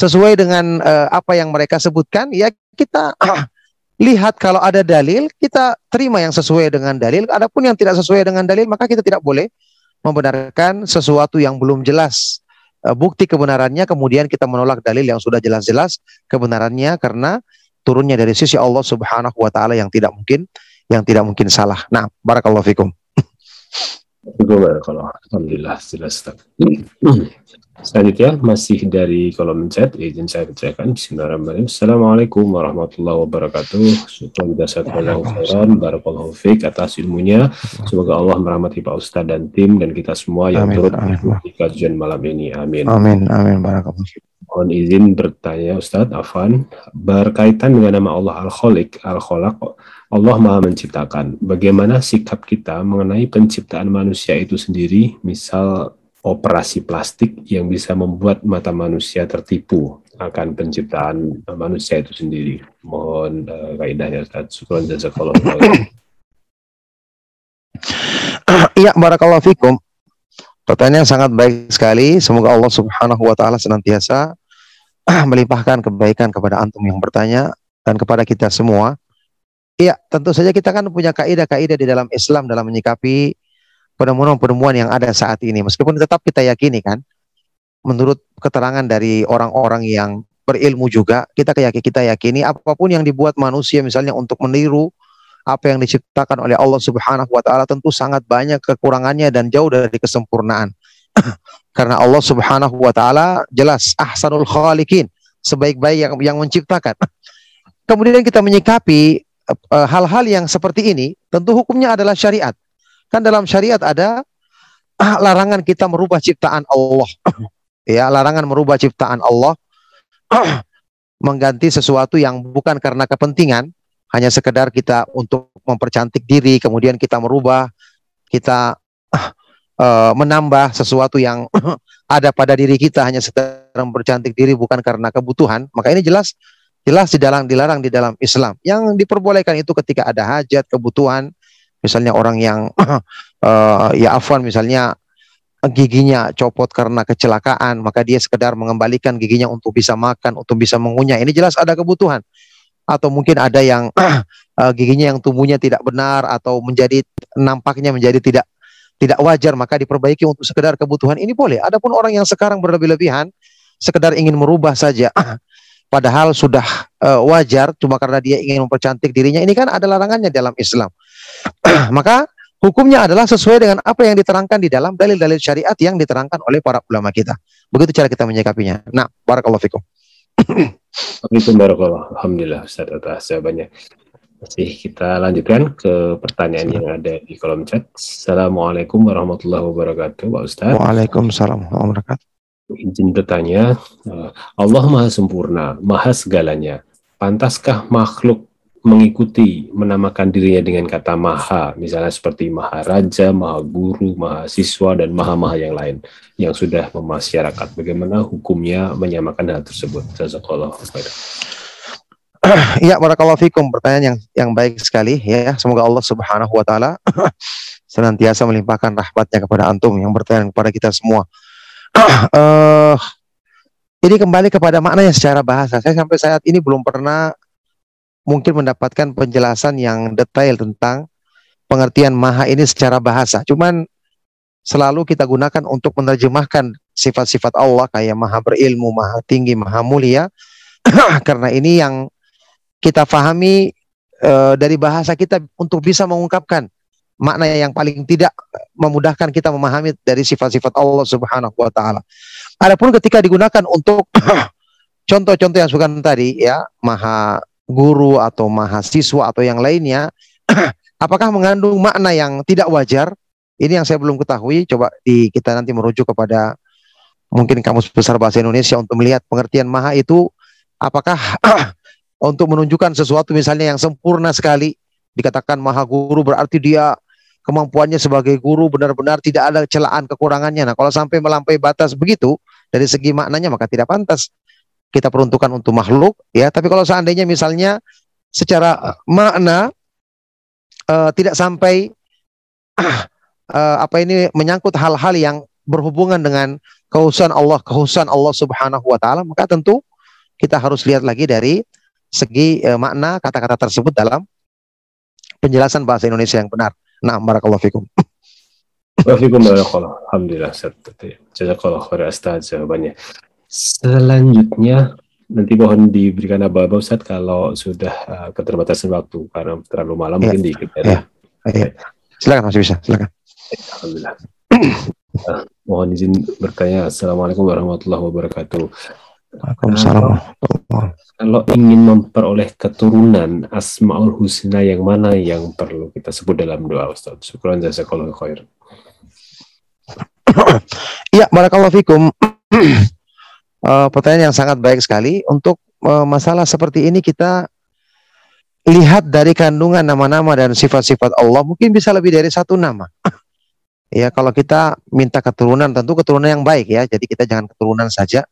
sesuai dengan uh, apa yang mereka sebutkan ya kita <clears throat> lihat kalau ada dalil kita terima yang sesuai dengan dalil. Adapun yang tidak sesuai dengan dalil maka kita tidak boleh membenarkan sesuatu yang belum jelas. Uh, bukti kebenarannya kemudian kita menolak dalil yang sudah jelas-jelas kebenarannya karena turunnya dari sisi Allah Subhanahu wa taala yang tidak mungkin yang tidak mungkin salah. Nah, barakallahu fikum. Alhamdulillah jelas Selanjutnya masih dari kolom chat izin saya bacakan. Bismillahirrahmanirrahim. Assalamualaikum warahmatullahi wabarakatuh. Syukur jazakallahu khairan Barakallahu fiqh atas ilmunya. Semoga Allah merahmati Pak Ustaz dan tim dan kita semua yang turut di kajian malam ini. Amin. Amin Amin Barakallahu Mohon izin bertanya Ustaz Afan Berkaitan dengan nama Allah Al-Khaliq Al-Kholaq Allah Maha Menciptakan Bagaimana sikap kita mengenai penciptaan manusia itu sendiri Misal operasi plastik yang bisa membuat mata manusia tertipu akan penciptaan manusia itu sendiri. Mohon uh, kaidahnya Ustaz. Syukran jazakallah. Iya, <clears throat> barakallahu fikum. Pertanyaan yang sangat baik sekali. Semoga Allah Subhanahu wa taala senantiasa <clears throat> melimpahkan kebaikan kepada antum yang bertanya dan kepada kita semua. Iya, tentu saja kita kan punya kaidah-kaidah di dalam Islam dalam menyikapi penemuan-penemuan yang ada saat ini. Meskipun tetap kita yakini kan, menurut keterangan dari orang-orang yang berilmu juga, kita kayaknya kita yakini apa pun yang dibuat manusia misalnya untuk meniru apa yang diciptakan oleh Allah Subhanahu wa taala tentu sangat banyak kekurangannya dan jauh dari kesempurnaan. <clears throat> Karena Allah Subhanahu wa taala jelas ahsanul khaliqin, sebaik-baik yang yang menciptakan. <clears throat> Kemudian kita menyikapi hal-hal uh, yang seperti ini, tentu hukumnya adalah syariat. Kan dalam syariat ada ah, larangan kita merubah ciptaan Allah. <clears throat> ya, larangan merubah ciptaan Allah <clears throat> mengganti sesuatu yang bukan karena kepentingan, hanya sekedar kita untuk mempercantik diri, kemudian kita merubah, kita uh, <clears throat> menambah sesuatu yang ada pada diri kita hanya sekedar mempercantik diri bukan karena kebutuhan, maka ini jelas jelas dilarang dilarang di dalam Islam. Yang diperbolehkan itu ketika ada hajat, kebutuhan, misalnya orang yang uh, <clears throat> ya afwan misalnya giginya copot karena kecelakaan, maka dia sekedar mengembalikan giginya untuk bisa makan, untuk bisa mengunyah. Ini jelas ada kebutuhan. Atau mungkin ada yang uh, <clears throat> giginya yang tumbuhnya tidak benar atau menjadi nampaknya menjadi tidak tidak wajar, maka diperbaiki untuk sekedar kebutuhan ini boleh. Adapun orang yang sekarang berlebih-lebihan, sekedar ingin merubah saja, <clears throat> padahal sudah uh, wajar cuma karena dia ingin mempercantik dirinya, ini kan ada larangannya dalam Islam. <clears throat> maka hukumnya adalah sesuai dengan apa yang diterangkan di dalam dalil-dalil syariat yang diterangkan oleh para ulama kita. Begitu cara kita menyikapinya. Nah, barakallahu fikum. <clears throat> Warahmatullahi Alhamdulillah Ustaz atas jawabannya. Masih kita lanjutkan ke pertanyaan yang ada di kolom chat. Assalamualaikum warahmatullahi wabarakatuh, Pak Ustaz. Waalaikumsalam warahmatullahi wabarakatuh. Izin bertanya, eh, Allah Maha Sempurna, Maha segalanya. Pantaskah makhluk mengikuti menamakan dirinya dengan kata maha, misalnya seperti maharaja, maha guru, mahasiswa, dan maha-maha yang lain yang sudah memasyarakat. Bagaimana hukumnya menyamakan hal tersebut? Jazakallah <clears throat> Ya, barakallahu fikum. Pertanyaan yang yang baik sekali ya. Semoga Allah Subhanahu wa taala <clears throat> senantiasa melimpahkan rahmatnya kepada antum yang bertanya kepada kita semua. Uh, <clears throat> ini kembali kepada maknanya secara bahasa. Saya sampai saat ini belum pernah mungkin mendapatkan penjelasan yang detail tentang pengertian maha ini secara bahasa. Cuman selalu kita gunakan untuk menerjemahkan sifat-sifat Allah kayak maha berilmu, maha tinggi, maha mulia. <clears throat> Karena ini yang kita fahami e, dari bahasa kita untuk bisa mengungkapkan makna yang paling tidak memudahkan kita memahami dari sifat-sifat Allah Subhanahu wa taala. Adapun ketika digunakan untuk <coughs> contoh-contoh yang suka tadi ya, maha guru atau mahasiswa atau yang lainnya, <coughs> apakah mengandung makna yang tidak wajar? Ini yang saya belum ketahui. Coba di, kita nanti merujuk kepada mungkin kamus besar bahasa Indonesia untuk melihat pengertian maha itu apakah <coughs> untuk menunjukkan sesuatu misalnya yang sempurna sekali dikatakan maha guru berarti dia kemampuannya sebagai guru benar-benar tidak ada celaan kekurangannya. Nah, kalau sampai melampaui batas begitu dari segi maknanya maka tidak pantas kita peruntukkan untuk makhluk ya tapi kalau seandainya misalnya secara makna uh, tidak sampai uh, <clears throat> apa ini menyangkut hal-hal yang berhubungan dengan kehususan Allah kehususan Allah Subhanahu wa taala maka tentu kita harus lihat lagi dari segi uh, makna kata-kata tersebut dalam penjelasan bahasa Indonesia yang benar. Nah, barakallahu fikum. Waalaikumsalam. Alhamdulillah. Jazakallah khair Ustaz jawabannya. Selanjutnya nanti mohon diberikan aba-aba Ustaz kalau sudah uh, keterbatasan waktu karena terlalu malam ya. mungkin dikit ya. ya. ya. Silakan masih bisa, silakan. Alhamdulillah. Uh, mohon izin bertanya. Assalamualaikum warahmatullahi wabarakatuh. Waalaikumsalam. Kalau ingin memperoleh keturunan Asmaul Husna yang mana yang perlu kita sebut dalam doa Ustaz? Syukran jazakallahu khair. Iya, <coughs> barakallahu fikum. uh, <coughs> pertanyaan yang sangat baik sekali untuk uh, masalah seperti ini kita lihat dari kandungan nama-nama dan sifat-sifat Allah mungkin bisa lebih dari satu nama. <coughs> ya kalau kita minta keturunan tentu keturunan yang baik ya. Jadi kita jangan keturunan saja.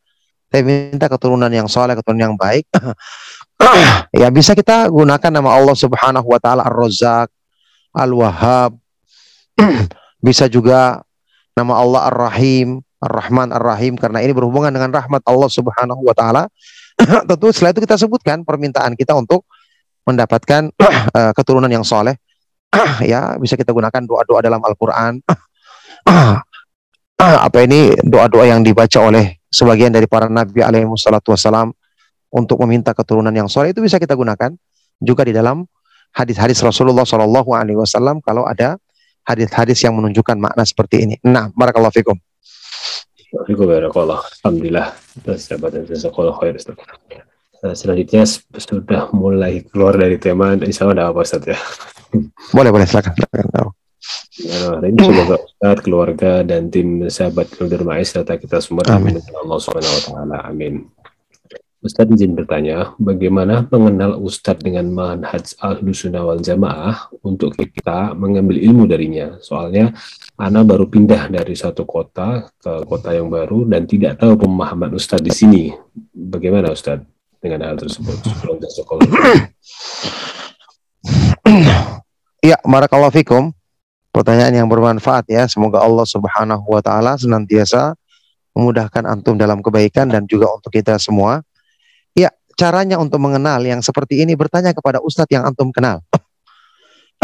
Tapi minta keturunan yang soleh, keturunan yang baik. <clears throat> ya bisa kita gunakan nama Allah Subhanahu wa taala Ar-Razzaq, Al-Wahhab. <clears throat> bisa juga nama Allah Ar-Rahim, Ar-Rahman Ar-Rahim karena ini berhubungan dengan rahmat Allah Subhanahu wa taala. <clears throat> Tentu setelah itu kita sebutkan permintaan kita untuk mendapatkan uh, keturunan yang soleh. ya, bisa kita gunakan doa-doa dalam Al-Qur'an. apa ini doa-doa yang dibaca oleh sebagian dari para nabi alaihi wassalam untuk meminta keturunan yang soleh itu bisa kita gunakan juga di dalam hadis-hadis Rasulullah Shallallahu Alaihi Wasallam kalau ada hadis-hadis yang menunjukkan makna seperti ini. Nah, barakallahu fikum. Alhamdulillah. Nah, selanjutnya sudah mulai keluar dari tema, insya Allah ada apa Ustaz ya? Boleh, boleh, silakan. silakan. Ya, ini semoga Ustaz, keluarga, dan tim sahabat Keluar Mais serta kita semua Amin. Allah Subhanahu wa taala. Amin. Ustadz izin bertanya, bagaimana mengenal Ustadz dengan manhaj al-sunnah wal jamaah untuk kita mengambil ilmu darinya? Soalnya, Ana baru pindah dari satu kota ke kota yang baru dan tidak tahu pemahaman Ustadz di sini. Bagaimana Ustadz dengan hal tersebut? <clears throat> Ya, barakallahu fikum. Pertanyaan yang bermanfaat ya. Semoga Allah Subhanahu wa taala senantiasa memudahkan antum dalam kebaikan dan juga untuk kita semua caranya untuk mengenal yang seperti ini bertanya kepada ustadz yang antum kenal. <coughs>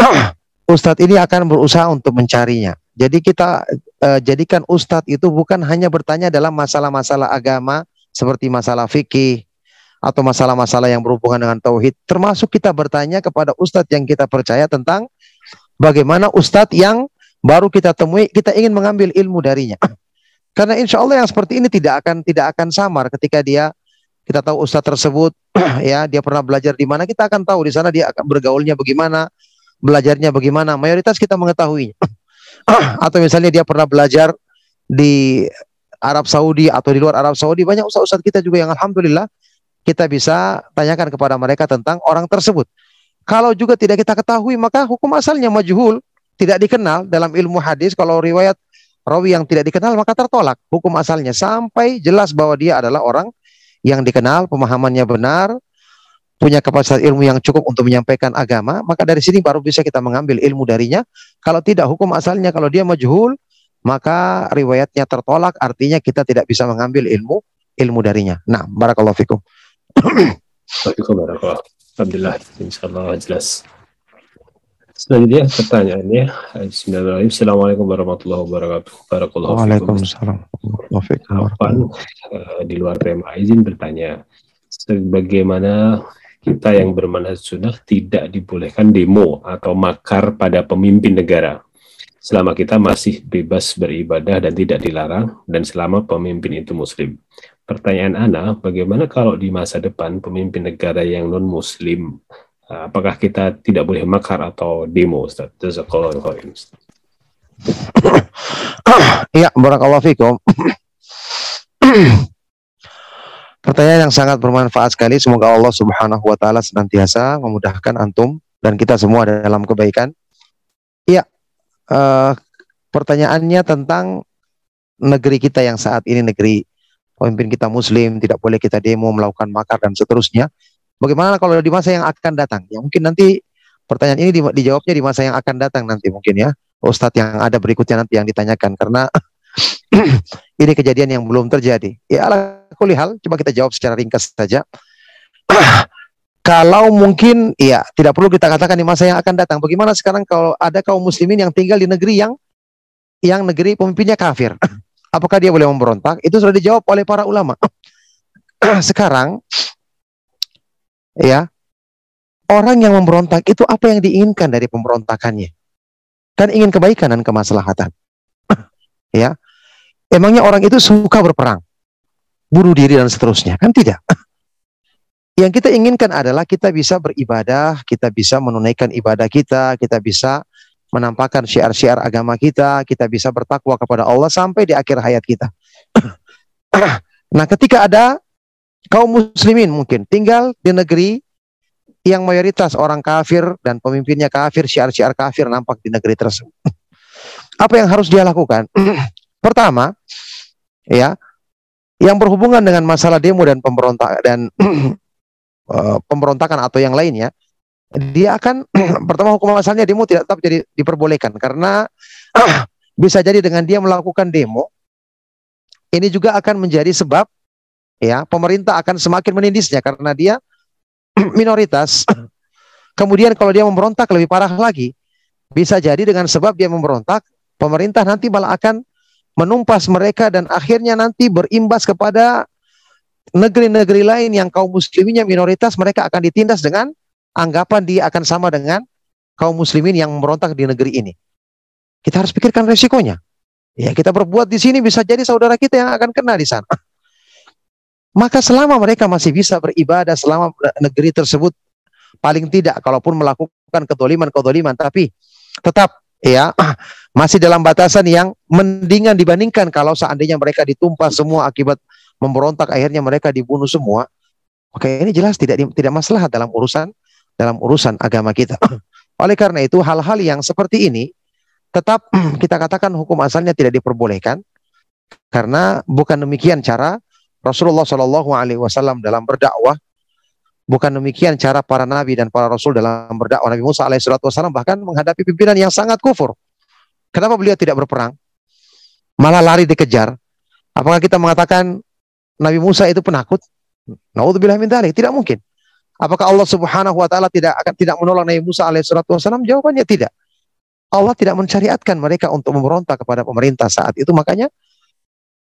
ustadz ini akan berusaha untuk mencarinya. Jadi kita uh, jadikan ustadz itu bukan hanya bertanya dalam masalah-masalah agama seperti masalah fikih atau masalah-masalah yang berhubungan dengan tauhid. Termasuk kita bertanya kepada ustadz yang kita percaya tentang bagaimana ustadz yang baru kita temui, kita ingin mengambil ilmu darinya. <clears throat> Karena insya Allah yang seperti ini tidak akan tidak akan samar ketika dia kita tahu ustadz tersebut <clears throat> ya dia pernah belajar di mana kita akan tahu di sana dia akan bergaulnya bagaimana belajarnya bagaimana. Mayoritas kita mengetahuinya. <clears throat> Atau misalnya dia pernah belajar di Arab Saudi atau di luar Arab Saudi banyak ustadz-ustadz kita juga yang alhamdulillah kita bisa tanyakan kepada mereka tentang orang tersebut kalau juga tidak kita ketahui maka hukum asalnya majhul tidak dikenal dalam ilmu hadis kalau riwayat rawi yang tidak dikenal maka tertolak hukum asalnya sampai jelas bahwa dia adalah orang yang dikenal, pemahamannya benar, punya kapasitas ilmu yang cukup untuk menyampaikan agama, maka dari sini baru bisa kita mengambil ilmu darinya. Kalau tidak hukum asalnya, kalau dia majhul, maka riwayatnya tertolak, artinya kita tidak bisa mengambil ilmu ilmu darinya. Nah, barakallahu fikum. Alhamdulillah, insyaallah jelas. Selanjutnya pertanyaannya Bismillahirrahmanirrahim. Assalamualaikum warahmatullahi wabarakatuh. Barakallahu Waalaikumsalam. Kapan uh, di luar tema izin bertanya Sebagaimana kita yang bermanhaj sunnah tidak dibolehkan demo atau makar pada pemimpin negara. Selama kita masih bebas beribadah dan tidak dilarang dan selama pemimpin itu muslim. Pertanyaan Ana, bagaimana kalau di masa depan pemimpin negara yang non muslim Ah, apakah kita tidak boleh makar atau demo Ustaz? Jazakallahu khairan. Iya, <coughs> barakallahu fikum. <coughs> Pertanyaan yang sangat bermanfaat sekali. Semoga Allah Subhanahu wa taala senantiasa memudahkan antum dan kita semua dalam kebaikan. Iya. Uh, pertanyaannya tentang negeri kita yang saat ini negeri pemimpin kita muslim, tidak boleh kita demo, melakukan makar dan seterusnya. Bagaimana kalau di masa yang akan datang? Ya mungkin nanti pertanyaan ini di, dijawabnya di masa yang akan datang nanti mungkin ya. Ustadz yang ada berikutnya nanti yang ditanyakan karena <coughs> ini kejadian yang belum terjadi. Ya ala kulihal, coba kita jawab secara ringkas saja. <coughs> kalau mungkin ya tidak perlu kita katakan di masa yang akan datang. Bagaimana sekarang kalau ada kaum muslimin yang tinggal di negeri yang yang negeri pemimpinnya kafir? <coughs> Apakah dia boleh memberontak? Itu sudah dijawab oleh para ulama. <clears throat> sekarang ya orang yang memberontak itu apa yang diinginkan dari pemberontakannya kan ingin kebaikan dan kemaslahatan. <clears throat> ya. Emangnya orang itu suka berperang, bunuh diri dan seterusnya? Kan tidak. <clears throat> Yang kita inginkan adalah kita bisa beribadah, kita bisa menunaikan ibadah kita, kita bisa menampakkan syiar-syiar agama kita, kita bisa bertakwa kepada Allah sampai di akhir hayat kita. <clears throat> nah, ketika ada kaum muslimin mungkin tinggal di negeri yang mayoritas orang kafir dan pemimpinnya kafir, syiar-syiar kafir nampak di negeri tersebut. <clears throat> Apa yang harus dia lakukan? <clears throat> Pertama, ya, yang berhubungan dengan masalah demo dan pemberontak dan uh, pemberontakan atau yang lainnya, dia akan <clears throat> pertama hukum asalnya demo tidak tetap jadi diperbolehkan karena <clears throat> bisa jadi dengan dia melakukan demo ini juga akan menjadi sebab ya pemerintah akan semakin menindisnya karena dia <clears throat> minoritas. Kemudian kalau dia memberontak lebih parah lagi. Bisa jadi dengan sebab dia memberontak, pemerintah nanti malah akan menumpas mereka dan akhirnya nanti berimbas kepada negeri-negeri lain yang kaum musliminnya minoritas mereka akan ditindas dengan anggapan dia akan sama dengan kaum muslimin yang memberontak di negeri ini. Kita harus pikirkan resikonya. Ya, kita berbuat di sini bisa jadi saudara kita yang akan kena di sana. <laughs> Maka selama mereka masih bisa beribadah selama negeri tersebut paling tidak kalaupun melakukan kedoliman-kedoliman tapi tetap ya <clears throat> masih dalam batasan yang mendingan dibandingkan kalau seandainya mereka ditumpas semua akibat memberontak akhirnya mereka dibunuh semua. Oke, ini jelas tidak tidak masalah dalam urusan dalam urusan agama kita. <clears throat> Oleh karena itu hal-hal yang seperti ini tetap <clears throat> kita katakan hukum asalnya tidak diperbolehkan karena bukan demikian cara Rasulullah Shallallahu Alaihi Wasallam dalam berdakwah bukan demikian cara para nabi dan para rasul dalam berdakwah Nabi Musa alaihissalam bahkan menghadapi pimpinan yang sangat kufur. Kenapa beliau tidak berperang? Malah lari dikejar. Apakah kita mengatakan Nabi Musa itu penakut? Naudzubillah min Tidak mungkin. Apakah Allah Subhanahu wa taala tidak akan tidak menolong Nabi Musa alaihissalam? Jawabannya tidak. Allah tidak mencariatkan mereka untuk memberontak kepada pemerintah saat itu makanya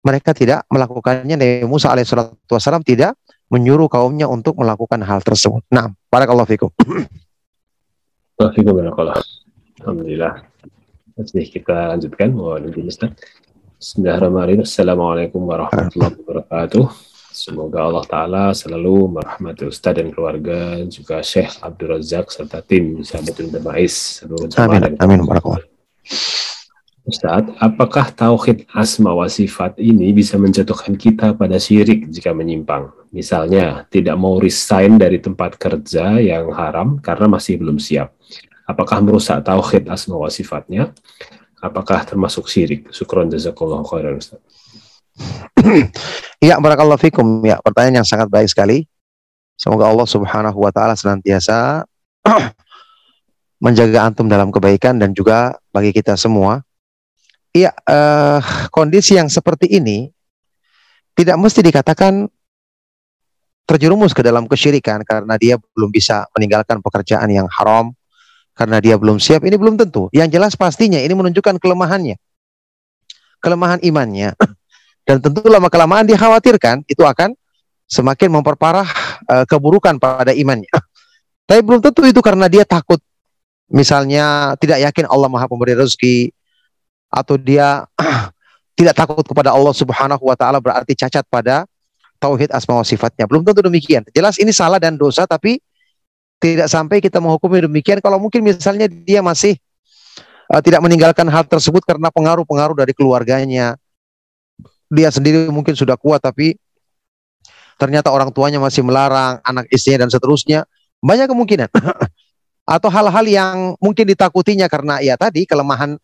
mereka tidak melakukannya Nabi Musa alaihissalam tidak menyuruh kaumnya untuk melakukan hal tersebut. Nah, barakallahu fikum. Alhamdulillah. Jadi kita lanjutkan. Bismillahirrahmanirrahim. Assalamualaikum warahmatullahi wabarakatuh. Semoga Allah Ta'ala selalu merahmati Ustaz dan keluarga, juga Syekh Abdul Razak, serta tim Sahabatul Damais. Amin, amin, barakallah. Ustaz, apakah tauhid asma wa sifat ini bisa menjatuhkan kita pada syirik jika menyimpang? Misalnya, tidak mau resign dari tempat kerja yang haram karena masih belum siap. Apakah merusak tauhid asma wa sifatnya? Apakah termasuk syirik? Syukron jazakallahu khairan Ustaz. <clears throat> Iya, barakallahu fikum. Ya, pertanyaan yang sangat baik sekali. Semoga Allah Subhanahu wa taala senantiasa <clears throat> menjaga antum dalam kebaikan dan juga bagi kita semua. Iya, uh, kondisi yang seperti ini tidak mesti dikatakan terjerumus ke dalam kesyirikan karena dia belum bisa meninggalkan pekerjaan yang haram, karena dia belum siap. Ini belum tentu. Yang jelas pastinya ini menunjukkan kelemahannya, kelemahan imannya. <clears throat> Dan tentu lama kelamaan dikhawatirkan itu akan semakin memperparah uh, keburukan pada imannya. <laughs> Tapi belum tentu itu karena dia takut misalnya tidak yakin Allah Maha Pemberi rezeki atau dia <clears throat> tidak takut kepada Allah Subhanahu wa taala berarti cacat pada tauhid asma wa sifatnya. Belum tentu demikian. Jelas ini salah dan dosa tapi tidak sampai kita menghukumi demikian kalau mungkin misalnya dia masih uh, tidak meninggalkan hal tersebut karena pengaruh-pengaruh dari keluarganya, dia sendiri mungkin sudah kuat tapi ternyata orang tuanya masih melarang, anak istrinya dan seterusnya, banyak kemungkinan. <clears throat> atau hal-hal yang mungkin ditakutinya karena ya tadi kelemahan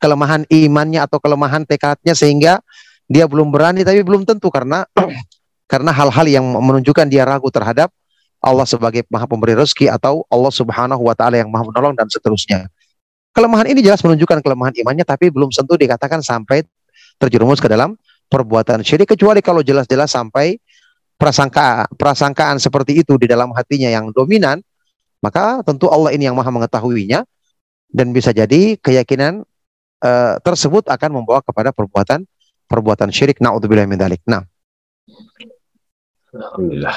kelemahan imannya atau kelemahan tekadnya sehingga dia belum berani tapi belum tentu karena <clears throat> karena hal-hal yang menunjukkan dia ragu terhadap Allah sebagai Maha Pemberi rezeki atau Allah Subhanahu wa taala yang Maha menolong dan seterusnya. Kelemahan ini jelas menunjukkan kelemahan imannya tapi belum tentu dikatakan sampai terjerumus ke dalam perbuatan syirik kecuali kalau jelas-jelas sampai prasangka prasangkaan seperti itu di dalam hatinya yang dominan maka tentu Allah ini yang maha mengetahuinya dan bisa jadi keyakinan uh, tersebut akan membawa kepada perbuatan perbuatan syirik naudzubillah min dzalik. Nah. Alhamdulillah.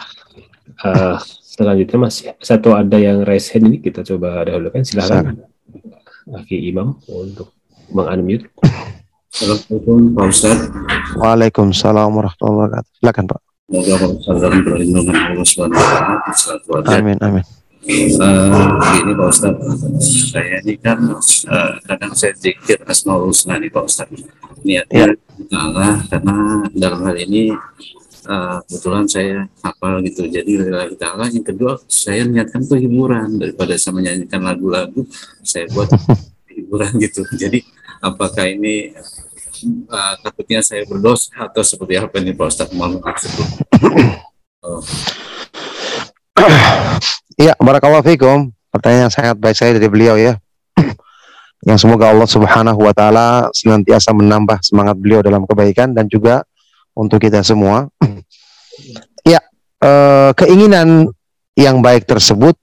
Uh, selanjutnya masih satu ada yang raise hand ini kita coba dahulukan silahkan. Aki Imam untuk mengunmute. Assalamualaikum Pak Ustaz. Waalaikumsalam warahmatullahi wabarakatuh. Silakan Pak. Semoga Pak Ustaz dalam perlindungan Allah SWT. Amin, amin. Uh, ini Pak Ustaz, saya ini kan uh, kadang saya zikir Asmaul Husna nih Pak Ustaz. Niatnya ya. Allah karena dalam hal ini uh, kebetulan saya hafal gitu. Jadi lillahi ta'ala. Yang kedua, saya niatkan tuh hiburan daripada saya menyanyikan lagu-lagu, saya buat <laughs> hiburan gitu. Jadi apakah ini uh, takutnya saya berdosa atau seperti apa ini Pak Ustaz? Mohon maaf oh. Iya, <clears throat> barakallahu fikum. Pertanyaan yang sangat baik saya dari beliau ya. <clears throat> yang semoga Allah Subhanahu wa taala senantiasa menambah semangat beliau dalam kebaikan dan juga untuk kita semua. <clears throat> ya, eh, keinginan yang baik tersebut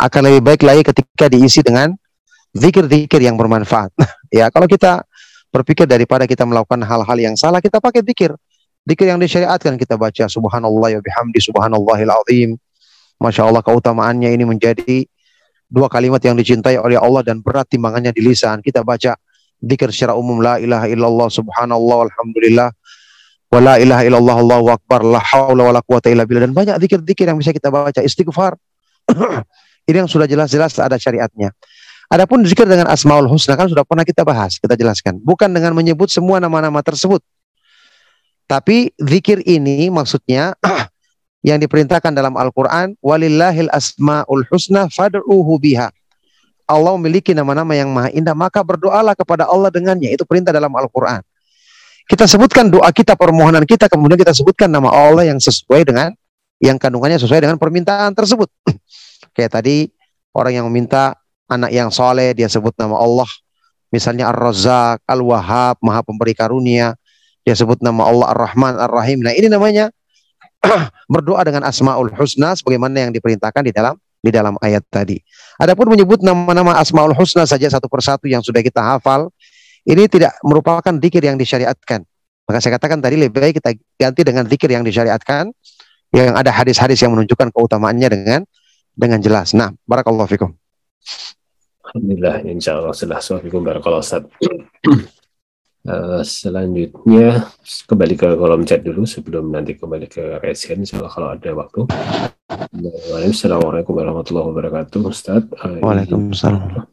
akan lebih baik lagi ketika diisi dengan zikir-zikir yang bermanfaat. ya, kalau kita berpikir daripada kita melakukan hal-hal yang salah, kita pakai zikir. Zikir yang disyariatkan kita baca subhanallah wa bihamdi subhanallahil azim Masya Allah keutamaannya ini menjadi dua kalimat yang dicintai oleh Allah dan berat timbangannya di lisan. Kita baca dikir secara umum la ilaha illallah subhanallah alhamdulillah wa la ilaha illallah Allahu akbar la haula wa la quwata illa billah dan banyak zikir-zikir yang bisa kita baca istighfar. <clears throat> ini yang sudah jelas-jelas ada syariatnya. Adapun zikir dengan asmaul husna kan sudah pernah kita bahas, kita jelaskan. Bukan dengan menyebut semua nama-nama tersebut. Tapi zikir ini maksudnya <clears throat> yang diperintahkan dalam Al-Quran, walillahil asma'ul husna fad'uhu biha. Allah memiliki nama-nama yang maha indah, maka berdoalah kepada Allah dengannya. Itu perintah dalam Al-Quran. Kita sebutkan doa kita, permohonan kita, kemudian kita sebutkan nama Allah yang sesuai dengan, yang kandungannya sesuai dengan permintaan tersebut. <clears throat> Kayak tadi, orang yang meminta anak yang soleh, dia sebut nama Allah. Misalnya Ar-Razak, Al-Wahhab, Maha Pemberi Karunia. Dia sebut nama Allah Ar-Rahman, Ar-Rahim. Nah ini namanya <clears throat> berdoa dengan asmaul husna sebagaimana yang diperintahkan di dalam di dalam ayat tadi. Adapun menyebut nama-nama asmaul husna saja satu persatu yang sudah kita hafal, ini tidak merupakan zikir yang disyariatkan. Maka saya katakan tadi lebih baik kita ganti dengan zikir yang disyariatkan yang ada hadis-hadis yang menunjukkan keutamaannya dengan dengan jelas. Nah, barakallahu fikum. Alhamdulillah, insya Allah sudah fikum barakallahu Uh, selanjutnya kembali ke kolom chat dulu sebelum nanti kembali ke resen kalau ada waktu. Assalamualaikum warahmatullahi wabarakatuh, Ustaz. Uh, Waalaikumsalam.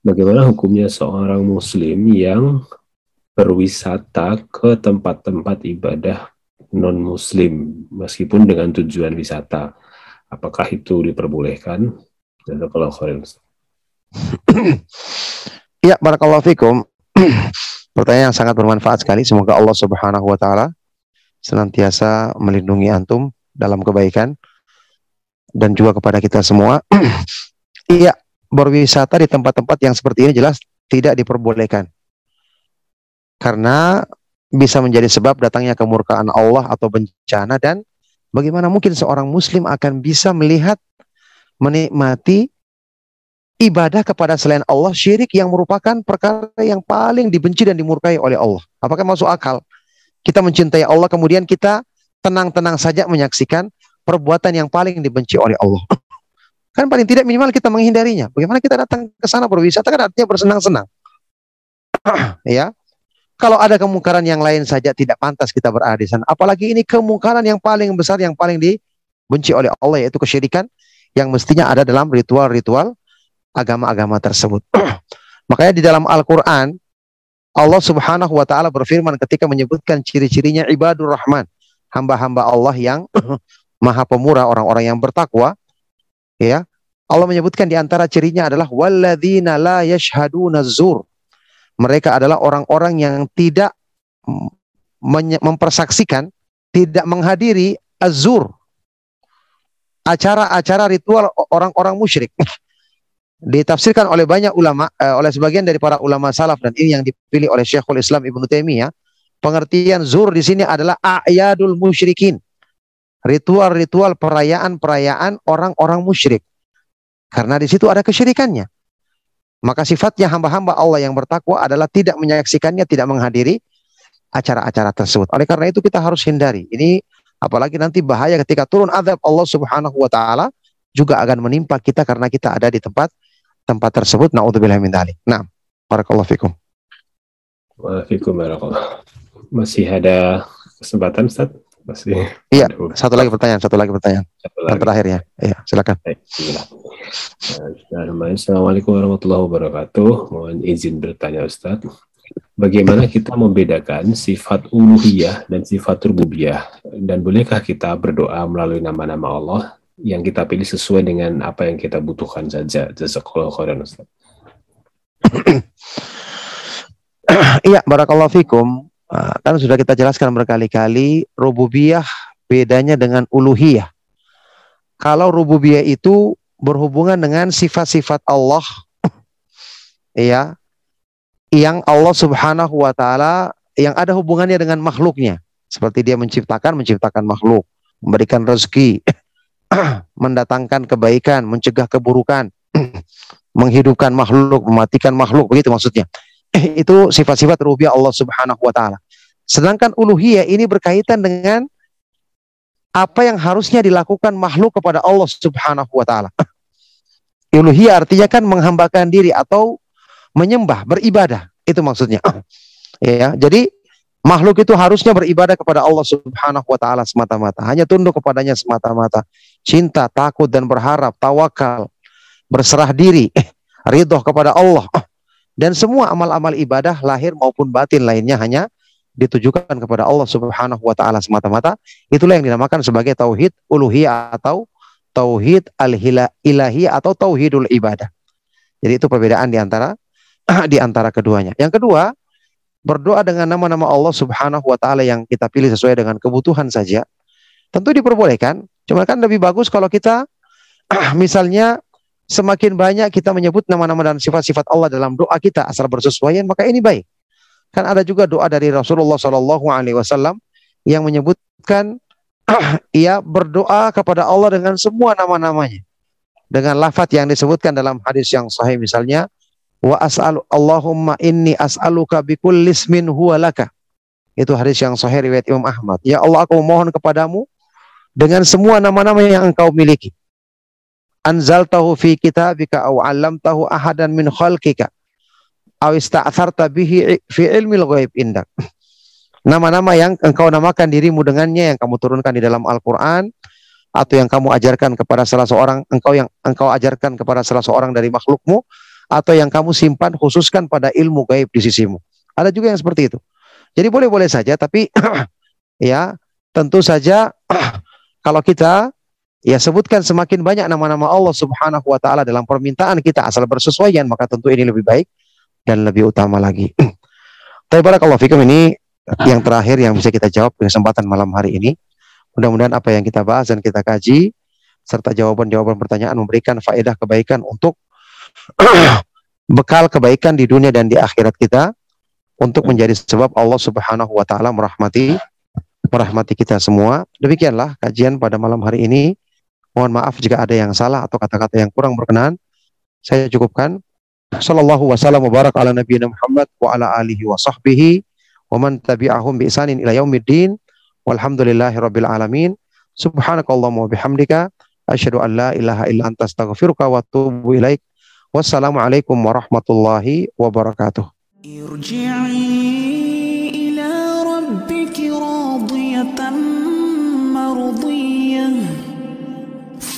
Bagaimana hukumnya seorang Muslim yang berwisata ke tempat-tempat ibadah non Muslim meskipun dengan tujuan wisata? Apakah itu diperbolehkan? kalau <coughs> Ya, barakallahu fikum. <coughs> Pertanyaan yang sangat bermanfaat sekali. Semoga Allah Subhanahu wa taala senantiasa melindungi antum dalam kebaikan dan juga kepada kita semua. <coughs> Iya, berwisata di tempat-tempat yang seperti ini jelas tidak diperbolehkan. Karena bisa menjadi sebab datangnya kemurkaan Allah atau bencana dan bagaimana mungkin seorang muslim akan bisa melihat menikmati ibadah kepada selain Allah syirik yang merupakan perkara yang paling dibenci dan dimurkai oleh Allah. Apakah masuk akal? Kita mencintai Allah kemudian kita tenang-tenang saja menyaksikan perbuatan yang paling dibenci oleh Allah. <coughs> Kan paling tidak minimal kita menghindarinya. Bagaimana kita datang ke sana berwisata kan artinya bersenang-senang. <coughs> ya. Kalau ada kemungkaran yang lain saja tidak pantas kita berada di sana. Apalagi ini kemungkaran yang paling besar yang paling dibenci oleh Allah yaitu kesyirikan yang mestinya ada dalam ritual-ritual agama-agama tersebut. <clears throat> Makanya di dalam Al-Quran, Allah subhanahu wa ta'ala berfirman ketika menyebutkan ciri-cirinya ibadur rahman. Hamba-hamba Allah yang <clears throat> maha pemurah, orang-orang yang bertakwa. Ya, Allah menyebutkan di antara cirinya adalah walladzina la yashhaduna zur. Mereka adalah orang-orang yang tidak mempersaksikan, tidak menghadiri azur. Acara-acara ritual orang-orang musyrik. <laughs> ditafsirkan oleh banyak ulama, uh, oleh sebagian dari para ulama salaf dan ini yang dipilih oleh Syekhul Islam Ibnu Taimiyah, pengertian zur di sini adalah ayadul musyrikin. Ritual-ritual perayaan-perayaan orang-orang musyrik. Karena di situ ada kesyirikannya. Maka sifatnya hamba-hamba Allah yang bertakwa adalah tidak menyaksikannya, tidak menghadiri acara-acara tersebut. Oleh karena itu kita harus hindari. Ini apalagi nanti bahaya ketika turun azab Allah Subhanahu wa taala juga akan menimpa kita karena kita ada di tempat tempat tersebut. Naudzubillah min dzalik. Nah, barakallahu fikum. Waalaikumsalam Masih ada kesempatan Ustaz? Masih. Iya, satu lagi pertanyaan, satu lagi pertanyaan. Satu lagi. Yang terakhir ya. Iya, silakan. Assalamualaikum warahmatullahi wabarakatuh. Mohon izin bertanya Ustaz. Bagaimana kita membedakan sifat uluhiyah dan sifat rububiyah? Dan bolehkah kita berdoa melalui nama-nama Allah yang kita pilih sesuai dengan apa yang kita butuhkan saja? Jazakallahu khairan Ustaz. <clears throat> Iya, barakallahu fikum. Ah, kan sudah kita jelaskan berkali-kali rububiyah bedanya dengan uluhiyah. Kalau rububiyah itu berhubungan dengan sifat-sifat Allah <clears throat> ya yang Allah Subhanahu wa taala yang ada hubungannya dengan makhluknya. Seperti dia menciptakan menciptakan makhluk, memberikan rezeki, <clears throat> <clears throat> mendatangkan kebaikan, mencegah keburukan, <clears throat> menghidupkan makhluk, mematikan makhluk, begitu maksudnya. <clears throat> itu sifat-sifat rububiyah Allah Subhanahu wa taala. Sedangkan uluhiyah ini berkaitan dengan apa yang harusnya dilakukan makhluk kepada Allah Subhanahu wa taala. uluhiyah artinya kan menghambakan diri atau menyembah, beribadah. Itu maksudnya. ya, jadi makhluk itu harusnya beribadah kepada Allah Subhanahu wa taala semata-mata, hanya tunduk kepadanya semata-mata. Cinta, takut dan berharap, tawakal, berserah diri, ridho kepada Allah dan semua amal-amal ibadah lahir maupun batin lainnya hanya ditujukan kepada Allah Subhanahu wa taala semata-mata. Itulah yang dinamakan sebagai tauhid uluhiyah atau tauhid al-ilahi atau tauhidul ibadah. Jadi itu perbedaan di antara <clears throat> di antara keduanya. Yang kedua, berdoa dengan nama-nama Allah Subhanahu wa taala yang kita pilih sesuai dengan kebutuhan saja. Tentu diperbolehkan, cuma kan lebih bagus kalau kita <clears throat> misalnya semakin banyak kita menyebut nama-nama dan sifat-sifat Allah dalam doa kita asal bersesuaian maka ini baik. Kan ada juga doa dari Rasulullah Shallallahu Alaihi Wasallam yang menyebutkan <clears throat> ia berdoa kepada Allah dengan semua nama-namanya. Dengan lafaz yang disebutkan dalam hadis yang sahih misalnya wa as'alu Allahumma inni as'aluka bikulli ismin huwa laka. Itu hadis yang sahih riwayat Imam Ahmad. Ya Allah aku mohon kepadamu dengan semua nama-nama yang engkau miliki anzaltahu fi kitabika aw 'allamtahu ahadan min khalqika aw ista'tharta bihi fi ilmil ghaib indak. Nama-nama yang engkau namakan dirimu dengannya yang kamu turunkan di dalam Al-Qur'an atau yang kamu ajarkan kepada salah seorang engkau yang engkau ajarkan kepada salah seorang dari makhlukmu atau yang kamu simpan khususkan pada ilmu gaib di sisimu. Ada juga yang seperti itu. Jadi boleh-boleh saja tapi <clears throat> ya tentu saja <clears throat> kalau kita Ya sebutkan semakin banyak nama-nama Allah Subhanahu wa taala dalam permintaan kita asal bersesuaian maka tentu ini lebih baik dan lebih utama lagi. <clears throat> Tapi barakallahu fikum ini yang terakhir yang bisa kita jawab di kesempatan malam hari ini. Mudah-mudahan apa yang kita bahas dan kita kaji serta jawaban-jawaban pertanyaan memberikan faedah kebaikan untuk <clears throat> bekal kebaikan di dunia dan di akhirat kita untuk menjadi sebab Allah Subhanahu wa taala merahmati merahmati kita semua. Demikianlah kajian pada malam hari ini. Mohon maaf jika ada yang salah atau kata-kata yang kurang berkenan. Saya cukupkan. Sallallahu wasallam barak ala nabiyina Muhammad wa ala alihi wa sahbihi wa man tabi'ahum bi isanin ila yaumiddin. Walhamdulillahi rabbil alamin. Subhanakallahumma wa bihamdika asyhadu an la ilaha illa anta astaghfiruka wa atubu ilaik. Wassalamualaikum warahmatullahi wabarakatuh. Irji'i